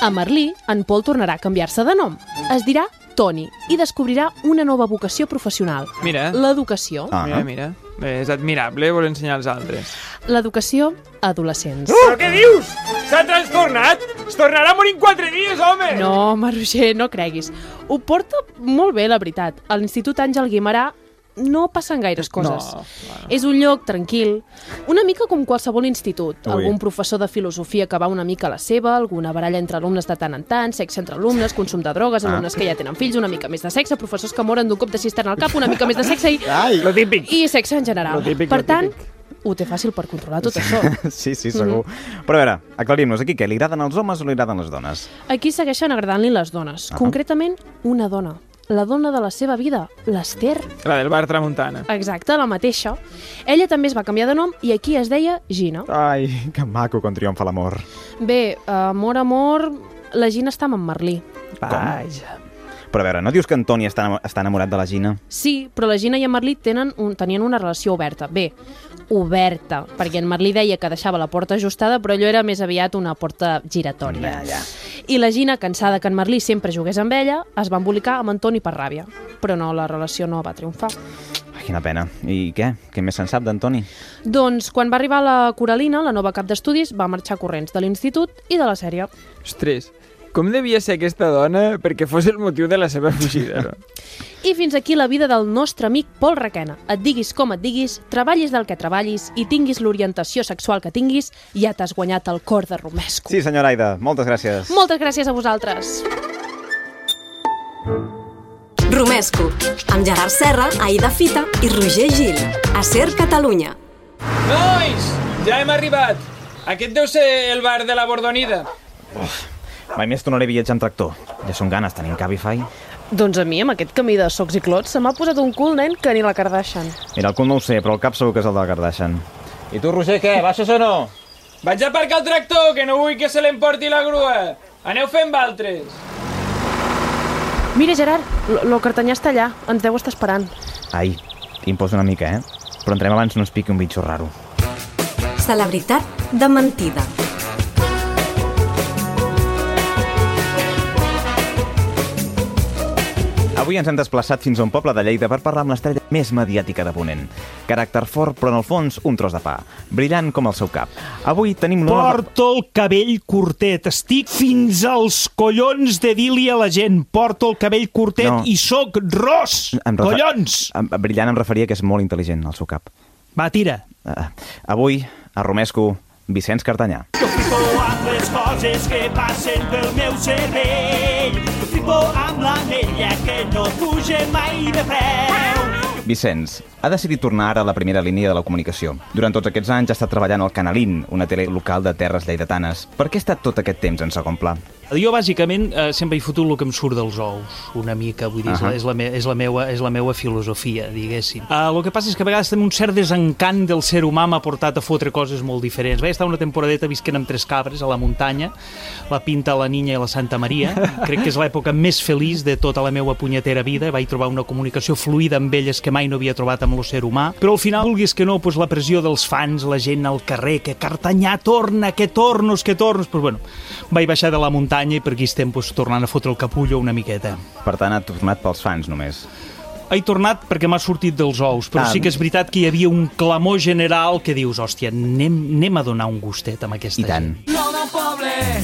A Merlí, en Pol tornarà a canviar-se de nom. Es dirà Toni i descobrirà una nova vocació professional, Mira. l'educació. Ah. Mira, mira. Bé, és admirable voler ensenyar als altres. L'educació a adolescents. Però què dius? S'ha trastornat? Es tornarà a morir en quatre dies, home! No, home, Roger, no creguis. Ho porta molt bé, la veritat. A l'Institut Àngel Guimarà no passen gaires coses. No, És un lloc tranquil, una mica com qualsevol institut. Ui. Algun professor de filosofia que va una mica a la seva, alguna baralla entre alumnes de tant en tant, sexe entre alumnes, consum de drogues, Ah. alumnes que ja tenen fills, una mica més de sexe, professors que moren d'un cop de cisterna al cap, una mica més de sexe i, Ai! Lo típic. i sexe en general. Lo típic, per lo tant, típic. ho té fàcil per controlar tot això. Sí, sí, segur. Però a veure, aclarim-nos aquí, què? Li agraden els homes o li agraden les dones? Aquí segueixen agradant-li les dones, Ah. concretament una dona. La dona de la seva vida, l'Ester. La del bar Tramuntana. Exacte, la mateixa. Ella també es va canviar de nom i aquí es deia Gina. Ai, que maco quan triomfa l'amor. Bé, amor, amor, la Gina està amb en Merlí. Vaja. Però a veure, no dius que en Toni està, està enamorat de la Gina? Sí, però la Gina i en Merlí tenen un, tenien una relació oberta. Bé, oberta, perquè en Merlí deia que deixava la porta ajustada, però allò era més aviat una porta giratòria. Ja, ja. I la Gina, cansada que en Merlí sempre jugués amb ella, es va embolicar amb en Toni per ràbia. Però no, la relació no va triomfar. Ai, quina pena. I què? Què més se'n sap d'en Toni? Doncs quan va arribar la Coralina, la nova cap d'estudis, va marxar corrents de l'institut i de la sèrie. Ostres, com devia ser aquesta dona perquè fos el motiu de la seva fugida, no? I fins aquí la vida del nostre amic Pol Requena. Et diguis com et diguis, treballis del que treballis i tinguis l'orientació sexual que tinguis, ja t'has guanyat el cor de Romesco. Sí, senyora Aida, moltes gràcies. Moltes gràcies a vosaltres. Romesco, amb Gerard Serra, Aida Fita i Roger Gil. A Ser Catalunya. Nois, ja hem arribat. Aquest deu ser el bar de la Bordonida. Mai més tornaré a viatjar en tractor. Ja són ganes, tenim Cabify. Doncs a mi, amb aquest camí de socs i clots, se m'ha posat un cul, nen, que ni la Kardashian. Mira, el cul no ho sé, però el cap segur que és el de la Kardashian. I tu, Roger, què? Baixes o no? Vaig a aparcar el tractor, que no vull que se l'emporti la grua. Aneu fent valtres. Mira, Gerard, lo, lo cartanyà està allà, ens deu estar esperant. Ai, imposa una mica, eh? Però entrem abans no es piqui un bitxo raro. Celebritat de mentida. Avui ens hem desplaçat fins a un poble de Lleida per parlar amb l'estrella més mediàtica de Ponent. Caràcter fort, però en el fons un tros de pa. Brillant com el seu cap. Avui tenim l'honor... Porto el cabell curtet. Estic fins als collons de dir-li a la gent. Porto el cabell curtet No. i sóc ros. Em refer- Collons! Em- Brillant em referia que és molt intel·ligent, el seu cap. Va, tira. Uh, avui, a Romesco, Vicenç Cartanyà. Jo amb les coses que passen pel meu cervell. Jo flipo amb l'anella que no puja mai de preu. Vicenç, ha decidit tornar ara a la primera línia de la comunicació. Durant tots aquests anys ha estat treballant al Canalín, una tele local de terres lleidatanes. Per què ha estat tot aquest temps en segon pla? Jo, bàsicament, eh, sempre he fotut el que em surt dels ous, una mica, vull dir, uh. -huh. és, la, és, la meua, és la meua filosofia, diguéssim. Uh, el que passa és que a vegades també un cert desencant del ser humà m'ha portat a fotre coses molt diferents. Vaig estar una temporadeta visquent amb tres cabres a la muntanya, la Pinta, la Niña i la Santa Maria. Crec que és l'època més feliç de tota la meva punyetera vida. Vaig trobar una comunicació fluida amb elles que mai no havia trobat amb el ser humà. Però al final, vulguis que no, doncs la pressió dels fans, la gent al carrer, que Cartanyà torna, que tornos, que tornos... Doncs bueno, vaig baixar de la muntanya i per aquí estem doncs, tornant a fotre el capullo una miqueta. Per tant, ha tornat pels fans només. He tornat perquè m'ha sortit dels ous, però Ah. sí que és veritat que hi havia un clamor general que dius, hòstia, anem, anem a donar un gustet amb aquesta I tant. gent. No del poble que.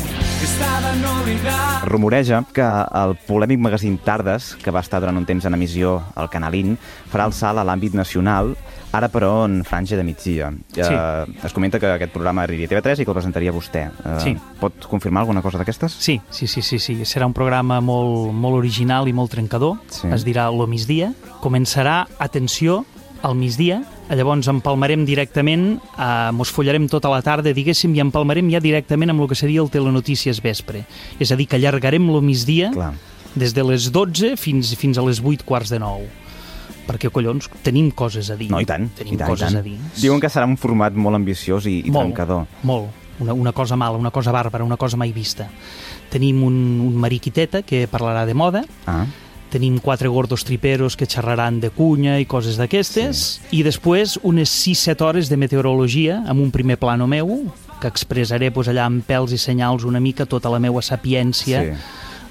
Rumoreja que el polèmic magazín Tardes, que va estar durant un temps en emissió al Canalín, farà el salt a l'àmbit nacional, ara però en franja de migdia. Eh, es comenta que aquest programa arribaria a TV3 i que el presentaria vostè. Eh, Sí. Pot confirmar alguna cosa d'aquestes? Sí, sí, sí, sí, sí. Serà un programa molt, molt original i molt trencador. Sí. Es dirà Lo migdia. Començarà, atenció, al migdia. Llavors empalmarem directament, eh, mos follarem tota la tarda, diguéssim, i empalmarem ja directament amb el que seria el Telenotícies vespre. És a dir, que allargarem lo migdia Clar. des de les 12 fins, fins a les 8 quarts de 9. Perquè, collons, tenim coses a dir. No, i tant. Tenim i tant, coses i tant. a dir. Diuen que serà un format molt ambiciós i, i Molt, trencador. Molt. Una, una cosa mala, una cosa bàrbara, una cosa mai vista. Tenim un, un mariquiteta que parlarà de moda, Ah. tenim quatre gordos triperos que xerraran de cunya i coses d'aquestes, sí. i després unes 6-7 hores de meteorologia amb un primer plano meu, que expressaré pues, allà amb pèls i senyals una mica tota la meua sapiència Sí.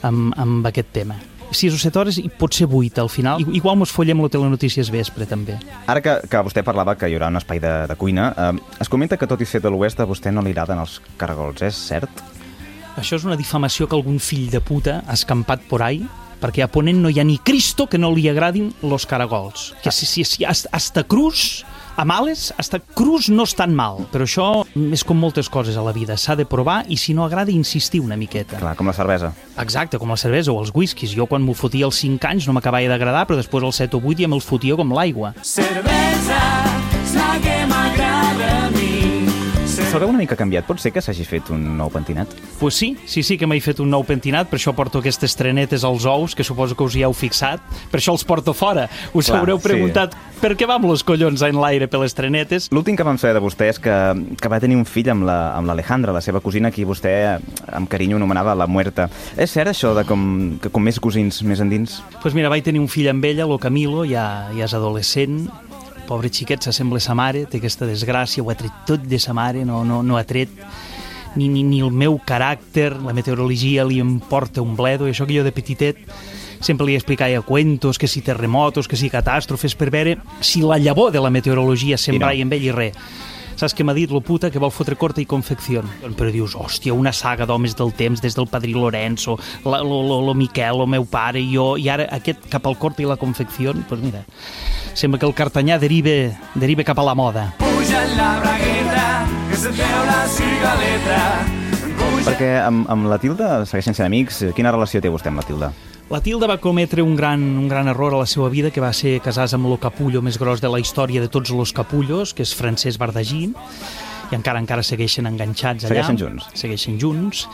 amb, amb aquest tema. 6 o 7 hores i potser 8 al final. I- Igual mos follem la telenotícies vespre, també. Ara que, que vostè parlava que hi haurà un espai de, de cuina, eh, es comenta que tot i ser de l'oest a vostè no li agraden els caragols, és cert? Això és una difamació que algun fill de puta ha escampat por ahí, perquè a Ponent no hi ha ni Cristo que no li agradin los caragols. Que si, si, si hasta, hasta Cruz, a males, hasta Cruz no és tan mal, però això és com moltes coses a la vida, s'ha de provar i si no agrada insistir una miqueta. Clar, com la cervesa. Exacte, com la cervesa o els whiskies. Jo quan m'ho fotia als 5 anys no m'acabava d'agradar, però després als 7 o 8 ja me'ls fotia com l'aigua. Cervesa és la que m'agrada veu una mica canviat. Pot ser que s'hagi fet un nou pentinat? Pues sí, sí, sí que m'he fet un nou pentinat, per això porto aquestes trenetes als ous, que suposo que us hi heu fixat, per això els porto fora. Us Clar, haureu sí. preguntat per què va amb los collons en l'aire per les trenetes. L'últim que vam saber de vostè és que, que va tenir un fill amb la- amb l'Alejandra, la, seva cosina, qui vostè amb carinyo anomenava la muerta. És cert això de com, que com més cosins més endins? Pues mira, vaig tenir un fill amb ella, lo Camilo, ja, ja és adolescent, pobre xiquet, s'assembla a sa mare, té aquesta desgràcia, ho ha tret tot de sa mare, no, no, no ha tret ni, ni, ni el meu caràcter, la meteorologia li importa un bledo, i això que jo de petitet sempre li explicava cuentos, que si terremotos, que si catàstrofes, per veure si la llavor de la meteorologia sembrava I no. amb ell i res. Saps què m'ha dit, lo puta, que vol fotre corta i confecció. Però dius, hòstia, una saga d'homes del temps, des del padrí Lorenzo, la, lo, lo, lo Miquel, el meu pare i jo, i ara aquest cap al corta i la confecció, doncs pues mira, sembla que el cartanyà derive, derive cap a la moda. Puja en la bragueta, que se't veu la cigaleta. Puja Perquè amb, amb la Tilda segueixen sent amics. Quina relació té vostè amb la Tilda? La Tilda va cometre un gran, un gran error a la seva vida, que va ser casar-se amb el capullo més gros de la història de tots els capullos, que és Francesc Bardagí, i encara encara segueixen enganxats allà. Segueixen junts. Segueixen junts.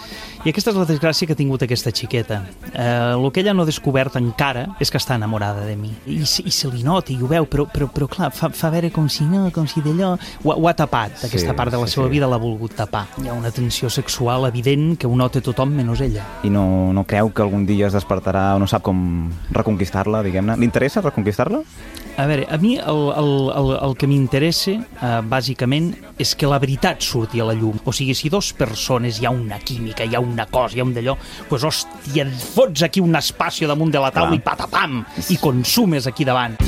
I aquesta és la desgràcia que ha tingut aquesta xiqueta. Eh, el que ella no ha descobert encara és que està enamorada de mi. I, i se li nota, i ho veu, però, però, però clar, fa, fa veure com si no, com si d'allò... Ho, ho ha tapat, Sí, aquesta part de la sí, seva sí. vida l'ha volgut tapar. Hi ha una tensió sexual evident que ho nota tothom menys ella. I no, no creu que algun dia es despertarà o no sap com reconquistar-la, diguem-ne? Li interessa reconquistar-la? A veure, a mi el, el, el, el que m'interessa, eh, bàsicament, és que la veritat surti a la llum. O sigui, si dos persones hi ha una química, hi ha una cosa, hi ha un d'allò, doncs, hòstia, et fots aquí un espacio damunt de la taula Clar. i patapam, i consumes aquí davant.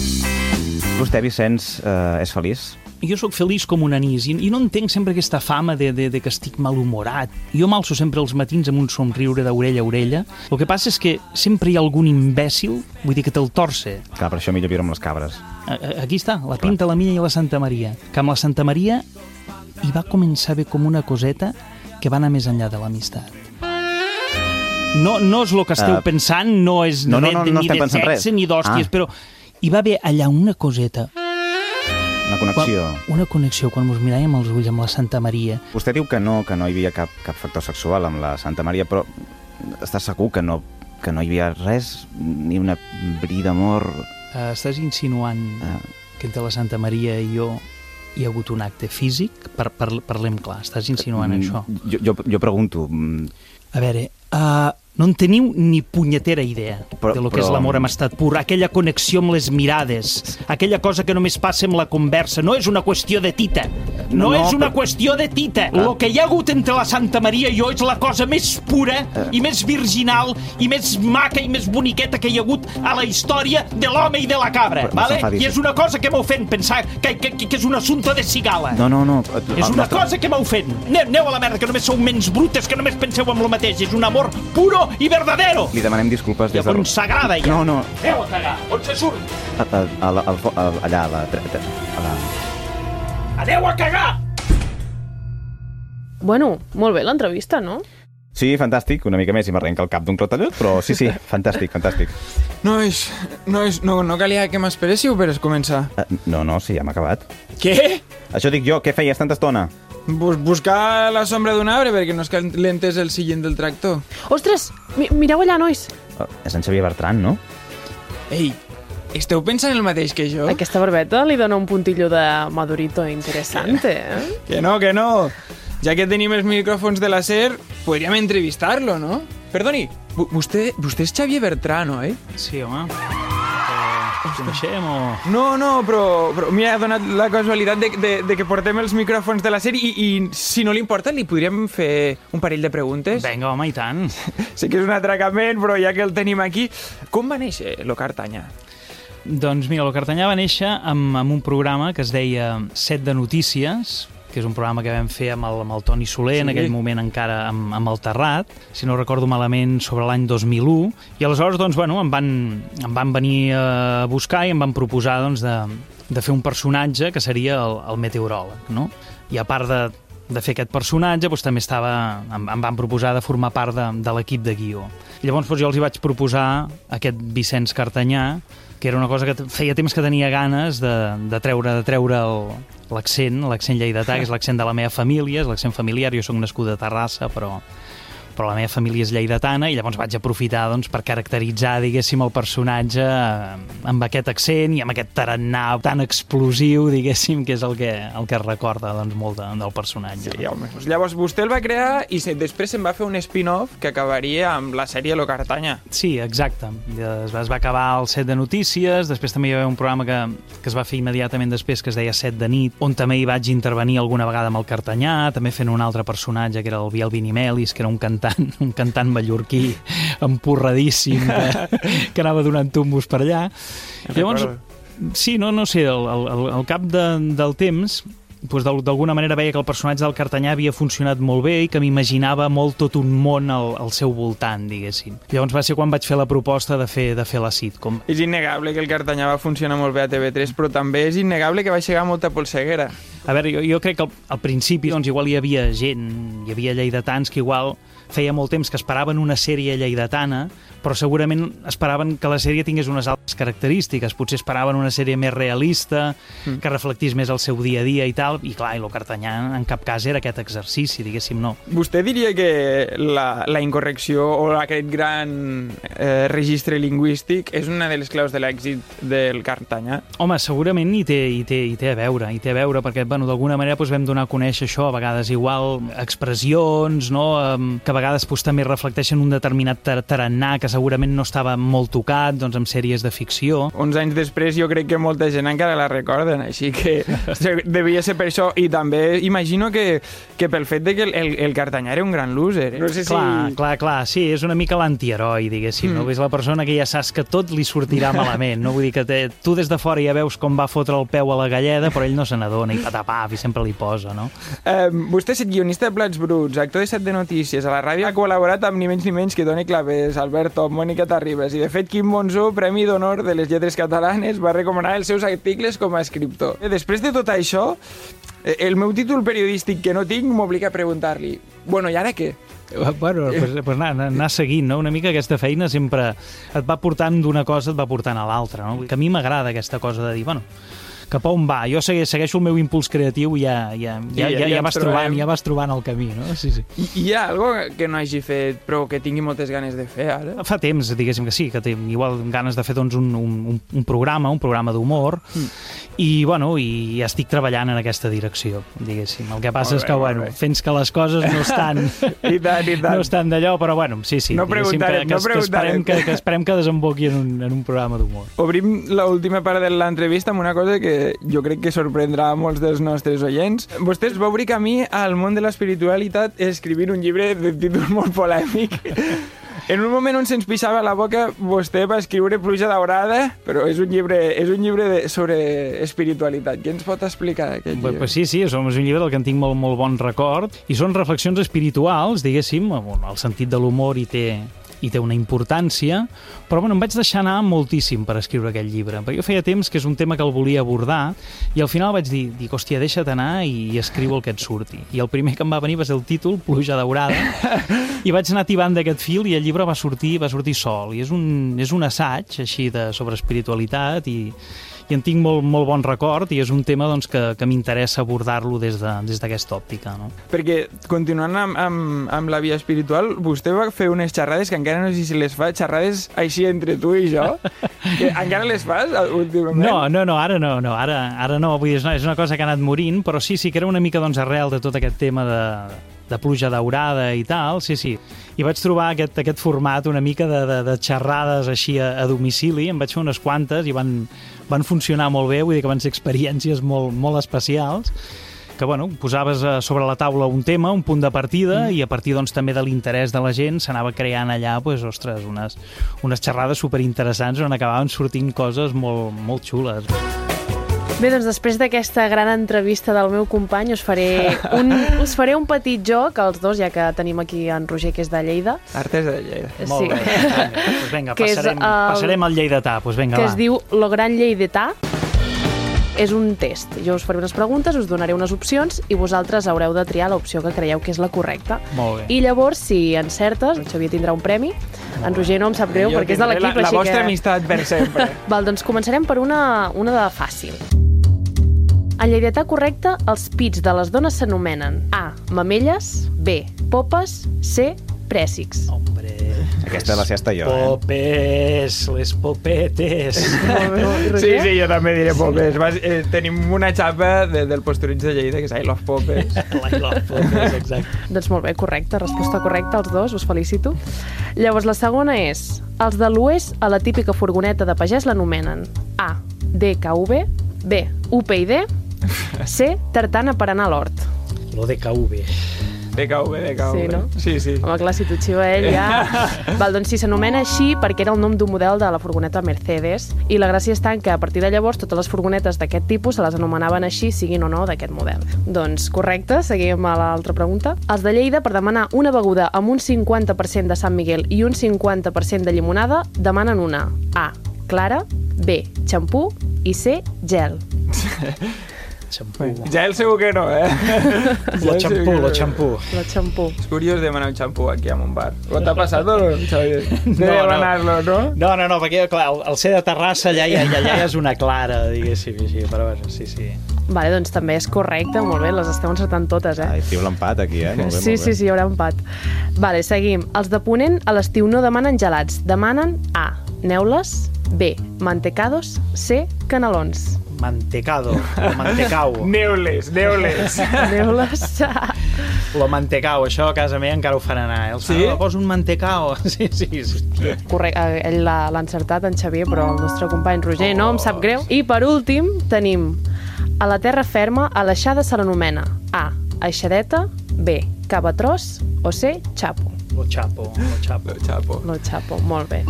Vostè, Vicenç, eh, és feliç? Jo sóc feliç com un anís i, i no entenc sempre aquesta fama de, de, de que estic malhumorat. Jo m'alço sempre els matins amb un somriure d'orella a orella. El que passa és que sempre hi ha algun imbècil, vull dir que te'l torce, Clar, per això millor viure amb les cabres. A- a- Aquí està, la Pinta, la Milla i la Santa Maria. Que amb la Santa Maria hi va començar bé com una coseta que va anar més enllà de l'amistat. No, no és el que esteu Eh, pensant, no és no, no, no, no ni estem de sexe res. ni d'hòsties, Ah. però hi va haver allà una coseta, Una connexió. quan, una connexió, quan ens miràvem als ulls amb la Santa Maria. Vostè diu que no, que no hi havia cap, cap factor sexual amb la Santa Maria, però està segur que no, que no hi havia res, ni una bri d'amor... Uh, estàs insinuant Ah. que entre la Santa Maria i jo hi ha hagut un acte físic? Per, per, parlem clar, estàs insinuant Mm, això? Jo, jo, jo pregunto... mm, A veure, uh, no en teniu ni punyetera idea Però- de lo que és però- l'amor amb estat pur, aquella connexió amb les mirades, aquella cosa que només passa amb la conversa, no és una qüestió de tita, no, No, és una però- qüestió de tita. Clar. El que hi ha hagut entre la Santa Maria i jo és la cosa més pura Eh. i més virginal i més maca i més boniqueta que hi ha hagut a la història de l'home i de la cabra, Però vale? I és una cosa que m'ofèn pensar que, que, que, que és un assumpte de cigala. No, no, no. És una cosa que m'ofèn. Aneu, aneu a la merda, que només sou menys brutes, que només penseu en lo mateix. És un amor puro i verdadero. Li demanem disculpes des de... Llavors s'agrada, ja. No, no, Aneu a cagar. On se surt? a, a, a, la- al fo- a, allà, a la... A la... Aneu a cagar! Bueno, molt bé l'entrevista, no? Sí, fantàstic, una mica més i m'arrenca el cap d'un clatellot, però sí, sí, fantàstic, fantàstic. Nois, nois, no, no calia que m'esperéssiu per començar. Uh, no, no, sí, ja m'ha acabat. Què? Això dic jo, què feies tanta estona? Bus buscar la sombra d'un arbre perquè no es calentés el sillent del tractor. Ostres, mi mireu allà, nois. Uh, és en Xavier Bertran, no? Ei, esteu pensant el mateix que jo? Aquesta barbeta li dona un puntillo de madurito interessante, eh? Que no, que no. Ja que tenim els micròfons de la SER, podríem entrevistar-lo, no? Perdoni, vo- vostè, vostè és Xavier Bertrano, eh? Sí, home. Coneixem o... No, no, però, però m'ha donat la casualitat de, de, de que portem els micròfons de la SER i, i si no li importa li podríem fer un parell de preguntes. Vinga, home, i tant. Sé que és un atracament, però ja que el tenim aquí... Com va néixer lo Cartanya? Doncs mira, el Cartanyà va néixer amb, amb un programa que es deia Set de Notícies, que és un programa que vam fer amb el, amb el Toni Soler, sí. en aquell moment encara amb, amb el Terrat, si no recordo malament, sobre l'any 2001, i aleshores, doncs, bueno, em van, em van venir a buscar i em van proposar, doncs, de, de fer un personatge que seria el, el meteoròleg, no? I a part de, de fer aquest personatge, doncs, també estava, em, em van proposar de formar part de, de l'equip de guió. I llavors doncs, jo els hi vaig proposar aquest Vicenç Cartanyà, que era una cosa que feia temps que tenia ganes de, de treure, de treure l'accent, l'accent lleidatà, que és l'accent de la meva família, és l'accent familiar, jo sóc nascut a Terrassa, però però la meva família és lleidatana i llavors vaig aprofitar doncs, per caracteritzar, diguéssim, el personatge amb aquest accent i amb aquest tarannà tan explosiu, diguéssim, que és el que, el que recorda doncs, molt de, del personatge. Sí, home. Llavors vostè el va crear i se, després se'n va fer un spin-off que acabaria amb la sèrie Lo Cartanya. Sí, exacte. Es va, es va acabar el set de notícies, després també hi va haver un programa que, que es va fer immediatament després, que es deia Set de nit, on també hi vaig intervenir alguna vegada amb el Cartanyà, també fent un altre personatge, que era el Biel Vinimelis, que era un cantant, un cantant mallorquí empurradíssim, que, que anava donant tumbos per allà. Llavors, sí, no, no sé, al, al, al cap de, del temps doncs, d'al- d'alguna manera veia que el personatge del Cartanyà havia funcionat molt bé i que m'imaginava molt tot un món al, al seu voltant, diguéssim. Llavors va ser quan vaig fer la proposta de fer, de fer la sitcom. És innegable que el Cartanyà va funcionar molt bé a TV3, però també és innegable que va aixecar molta polseguera. A veure, jo, jo crec que al, al principi doncs, igual hi havia gent, hi havia lleidatans que igual feia molt temps que esperaven una sèrie lleidatana, però segurament esperaven que la sèrie tingués unes altres característiques. Potser esperaven una sèrie més realista, Mm. que reflectís més el seu dia a dia i tal, i clar, i lo Cartanyà en cap cas era aquest exercici, diguéssim, no. Vostè diria que la, la incorrecció o aquest gran eh, registre lingüístic és una de les claus de l'èxit del Cartanyà? Home, segurament hi té, hi té, hi té a veure, hi té a veure, perquè bueno, d'alguna manera doncs, vam donar a conèixer això, a vegades igual expressions, no? Que a vegades doncs, també reflecteixen un determinat tar tarannà que segurament no estava molt tocat doncs, amb sèries de ficció. Uns anys després jo crec que molta gent encara la recorden, així que devia ser per això. I també imagino que, que pel fet de que el, el, el Cartanyà era un gran loser. Eh? No sé si... Clar, clar, clar, sí, és una mica l'antiheroi, diguéssim, mm. no? És la persona que ja saps que tot li sortirà malament, no? Vull dir que te, tu des de fora ja veus com va fotre el peu a la galleda, però ell no se n'adona i patapaf i sempre li posa, no? Eh, vostè és guionista de Plats Bruts, actor de set de notícies, a la ràdio ha col·laborat amb ni menys ni menys que Toni Clavés, Albert Top, Mònica Terribas, i de fet Quim Monzó, Premi d'Honor de les Lletres Catalanes, va recomanar els seus articles com a escriptor. Eh, Després de tot això, eh, el meu títol periodístic que no tinc m'obliga a preguntar-li, bueno, i ara què? Bueno, pues, pues anar- anar seguint, no? Una mica aquesta feina sempre et va portant d'una cosa, et va portant a l'altra, no? Que a mi m'agrada aquesta cosa de dir, bueno, cap a on va? Jo segui- segueixo el meu impuls creatiu i ja, ja, ja, I ja, ja ja, vas trobant, trobem. ja vas trobant el camí, no? Sí, sí. I, hi ha algo que no hagi fet però que tingui moltes ganes de fer ara? Fa temps, diguéssim que sí, que té igual ganes de fer doncs, un, un, un- un programa, un programa d'humor, Mm. I, bueno, i estic treballant en aquesta direcció, diguéssim. El que passa Molt és que, bé, bueno, bé. fins que les coses no estan... I tant, i tant. No estan d'allò, però, bueno, sí, sí. No diguéssim que, que, no que, esperem que, que esperem que desemboqui en un, en un programa d'humor. Obrim l'última part de l'entrevista amb una cosa que jo crec que sorprendrà a molts dels nostres oients. Vostè es va obrir camí al món de l'espiritualitat escrivint un llibre de títol molt polèmic. En un moment on se'ns pixava la boca, vostè va escriure Pluja Daurada, però és un llibre, és un llibre de, sobre espiritualitat. Què ens pot explicar d'aquest Pues, llibre? pues sí, sí, és un llibre del que en tinc molt, molt bon record i són reflexions espirituals, diguéssim, bueno, el sentit de l'humor hi té, hi té una importància, però bueno, em vaig deixar anar moltíssim per escriure aquest llibre, perquè jo feia temps que és un tema que el volia abordar i al final vaig dir, dic, hòstia, deixa't anar i, i escriu el que et surti. I el primer que em va venir va ser el títol, Pluja daurada, i vaig anar tibant d'aquest fil i el llibre va sortir va sortir sol, i és un, és un assaig així de, sobre espiritualitat i, i en tinc molt, molt bon record i és un tema doncs, que, que m'interessa abordar-lo des de- des d'aquesta òptica. No? Perquè, continuant amb, amb, amb la via espiritual, vostè va fer unes xerrades que encara no sé si les fa, xerrades així entre tu i jo, que encara les fas últimament? No, no, no, ara no, no ara, ara no, vull dir, és una, és una cosa que ha anat morint, però sí, sí que era una mica doncs, arrel de tot aquest tema de, de pluja daurada i tal, sí, sí. I vaig trobar aquest, aquest format una mica de, de, de xerrades així a, a domicili, em vaig fer unes quantes i van, van funcionar molt bé, vull dir que van ser experiències molt, molt especials que bueno, posaves eh, sobre la taula un tema, un punt de partida, mm. i a partir doncs, també de l'interès de la gent s'anava creant allà pues, ostres, unes, unes xerrades superinteressants on acabaven sortint coses molt, molt xules. Bé, doncs després d'aquesta gran entrevista del meu company us faré, un, us faré un petit joc, els dos, ja que tenim aquí en Roger, que és de Lleida, Artes de Lleida. Sí. Molt bé, vinga, doncs vinga Que és passarem, el- passarem al lleidatà, doncs vinga, que va. es diu Lo Gran Lleidetà. És un test. Jo us faré unes preguntes, us donaré unes opcions i vosaltres haureu de triar l'opció que creieu que és la correcta. Molt bé. I llavors, si encertes, el Xavier tindrà un premi. En Roger no em sap greu Jo perquè és de l'equip, la, la així vostra que... amistat per sempre. Val, doncs començarem per una, una de fàcil. En lleidatà correcte, els pits de les dones s'anomenen A. Mamelles, B. Popes, C. Prèssics. Hombre, Aquesta la sé hasta jo, eh? Popes, les popetes. Sí, sí, jo també diré popes. Vas, eh, tenim una xapa de, del postureig de Lleida, que és I love popes. I love popes, exacte. Doncs molt bé, correcte, resposta correcta, els dos, us felicito. Llavors, la segona és, els de l'oest a la típica furgoneta de pagès l'anomenen A. DKV, B. UPyD, C. Tartana per anar a l'hort. Lo de KV. DKV, DKV. Sí, no? Sí, sí. Home, clar, si t'ho xiva ell ja... Val, doncs sí, s'anomena així perquè era el nom d'un model de la furgoneta Mercedes i la gràcia està en que a partir de llavors totes les furgonetes d'aquest tipus se les anomenaven així, siguin o no d'aquest model. Doncs correcte, seguim a l'altra pregunta. Els de Lleida, per demanar una beguda amb un 50% de Sant Miguel i un 50% de llimonada, demanen una A. Clara, B. Xampú i C. Gel. Xampú. Ja el segur que no, eh? Lo xampú, lo xampú. La xampú. És curiós demanar un xampú aquí en un bar. Com t'ha passat, no, Xavier? De No, no. demanarlo, no? No, no, no, perquè clar, el, el ser de Terrassa allà, allà, allà ja és una clara, diguéssim, així, però bueno, sí, sí. Vale, doncs també és correcte, molt bé, les esteu encertant totes, eh? Ai, tio, l'empat aquí, eh? Molt bé, sí, molt bé. sí, sí, hi haurà empat. Vale, seguim. Els de Ponent a l'estiu no demanen gelats, demanen A. Neules, B. Mantecados, C. Canelons. Mantecado, o mantecau. Neules, neules. Neules. Lo mantecau, això a casa meva encara ho fan anar. Eh? Els Sí? sí? posa un mantecau. Sí, sí, sí. Correcte, eh, ell l'ha encertat, en Xavier, però el nostre company Roger no, em sap greu. I per últim tenim a la terra ferma, a l'aixada se l'anomena A. Aixadeta, B. Cabatros o C. Xapo. Lo chapo, lo chapo. Lo chapo. Lo Chapo, molt bé.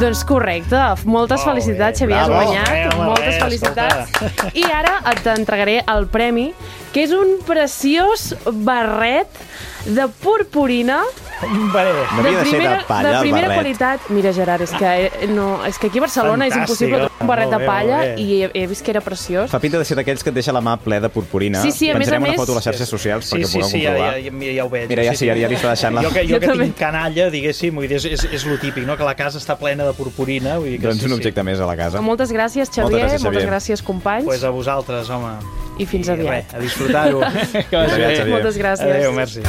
Doncs correcte, moltes Molt felicitats, bé, Xavier, has bravo. guanyat. Eh, home, moltes bé, felicitats. I ara et t'entregaré el premi, que és un preciós barret de purpurina Bé, No havia de ser de palla, de el primera barret. qualitat. Mira, Gerard, és que, eh, no, és que aquí a Barcelona és Fantàstic, impossible trobar un barret de bé, palla bé. i he, he vist que era preciós. Fa pinta de ser d'aquells que et deixa la mà ple de purpurina. Sí, sí, a més a Penjarem una més- foto a les xarxes socials Sí, perquè sí, pugueu sí, comprovar. ja, ja, ja ho veig. Mira, ja sí, sí, ja, ja li està deixant la... Jo que, jo Jo que també. tinc canalla, diguéssim, vull dir, és, és, és lo típic, no? que la casa està plena de purpurina. Vull dir que Doncs sí, un sí. objecte més a la casa. Moltes gràcies, Xavier, Moltes gràcies, moltes Xavier. gràcies, companys, Pues a vosaltres, home. i fins aviat. Res, a disfrutar-ho. Aviat. Moltes gràcies. Adéu, merci.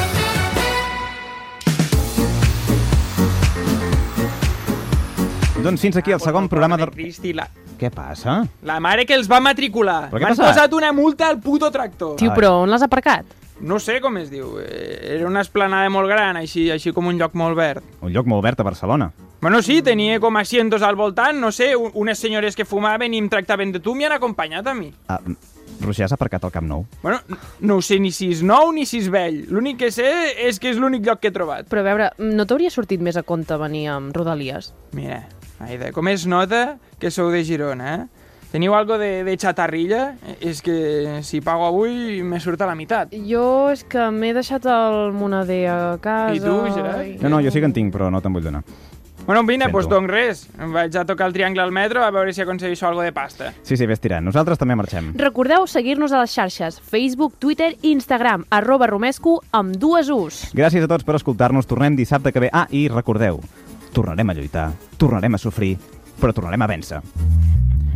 Doncs fins aquí el segon programa de... Cristi, la, Què passa? la mare que els va matricular. M'han posat una multa al puto tractor. Tio, però on l'has aparcat? No sé com es diu. eh, Era una esplanada molt gran, així, així com un lloc molt verd. Un lloc molt verd a Barcelona. Bueno, sí, tenia com asientos al voltant, no sé, un- unes senyores que fumaven i em tractaven de tu m'hi han acompanyat a mi. Ah, Roger, has aparcat al Camp Nou? Bueno, no ho sé ni si és nou ni si és vell. L'únic que sé és que és l'únic lloc que he trobat. Però a veure, no t'hauria sortit més a compte venir amb Rodalies? Mira, Aida, com es nota que sou de Girona, eh? Teniu algo de, de xatarrilla? És que si pago avui me surt a la meitat. Jo és que m'he deixat el moneder a casa... I tu, Gerard? No, no, jo sí que en tinc, però no te'n vull donar. Bueno, vine, doncs doncs res. Em vaig a tocar el triangle al metro a veure si aconsegueixo algo de pasta. Sí, sí, vés tirant. Nosaltres també marxem. Recordeu seguir-nos a les xarxes Facebook, Twitter i Instagram, arroba romesco amb dues us. Gràcies a tots per escoltar-nos. Tornem dissabte que ve. Ah, i recordeu, tornarem a lluitar, tornarem a sofrir, però tornarem a vèncer.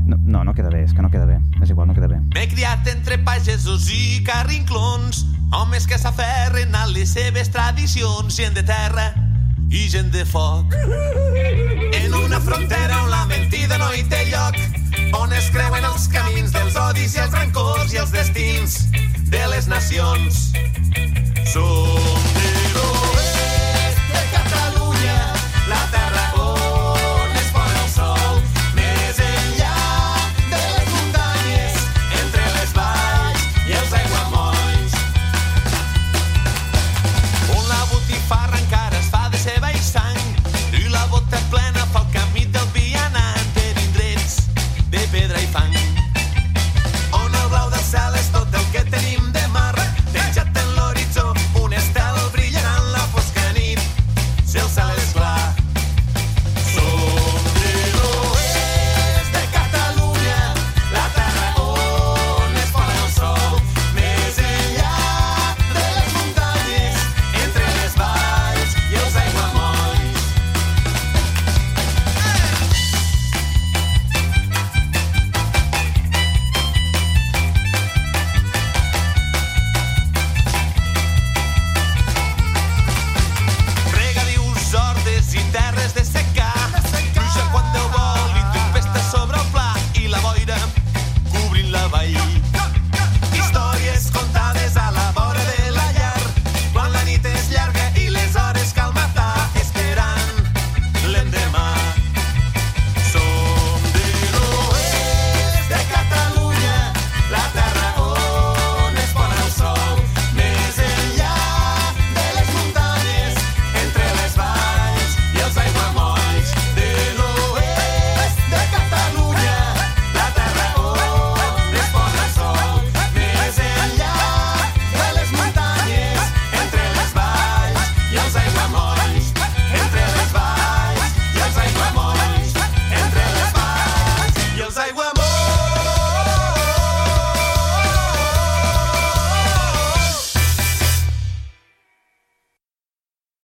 No, no, no queda bé, és que no queda bé. És igual, no queda bé. M'he criat entre pagesos i carrinclons, homes que s'aferren a les seves tradicions, gent de terra i gent de foc. En una frontera on la mentida no hi té lloc, on es creuen els camins dels odis i els rancors i els destins de les nacions. Som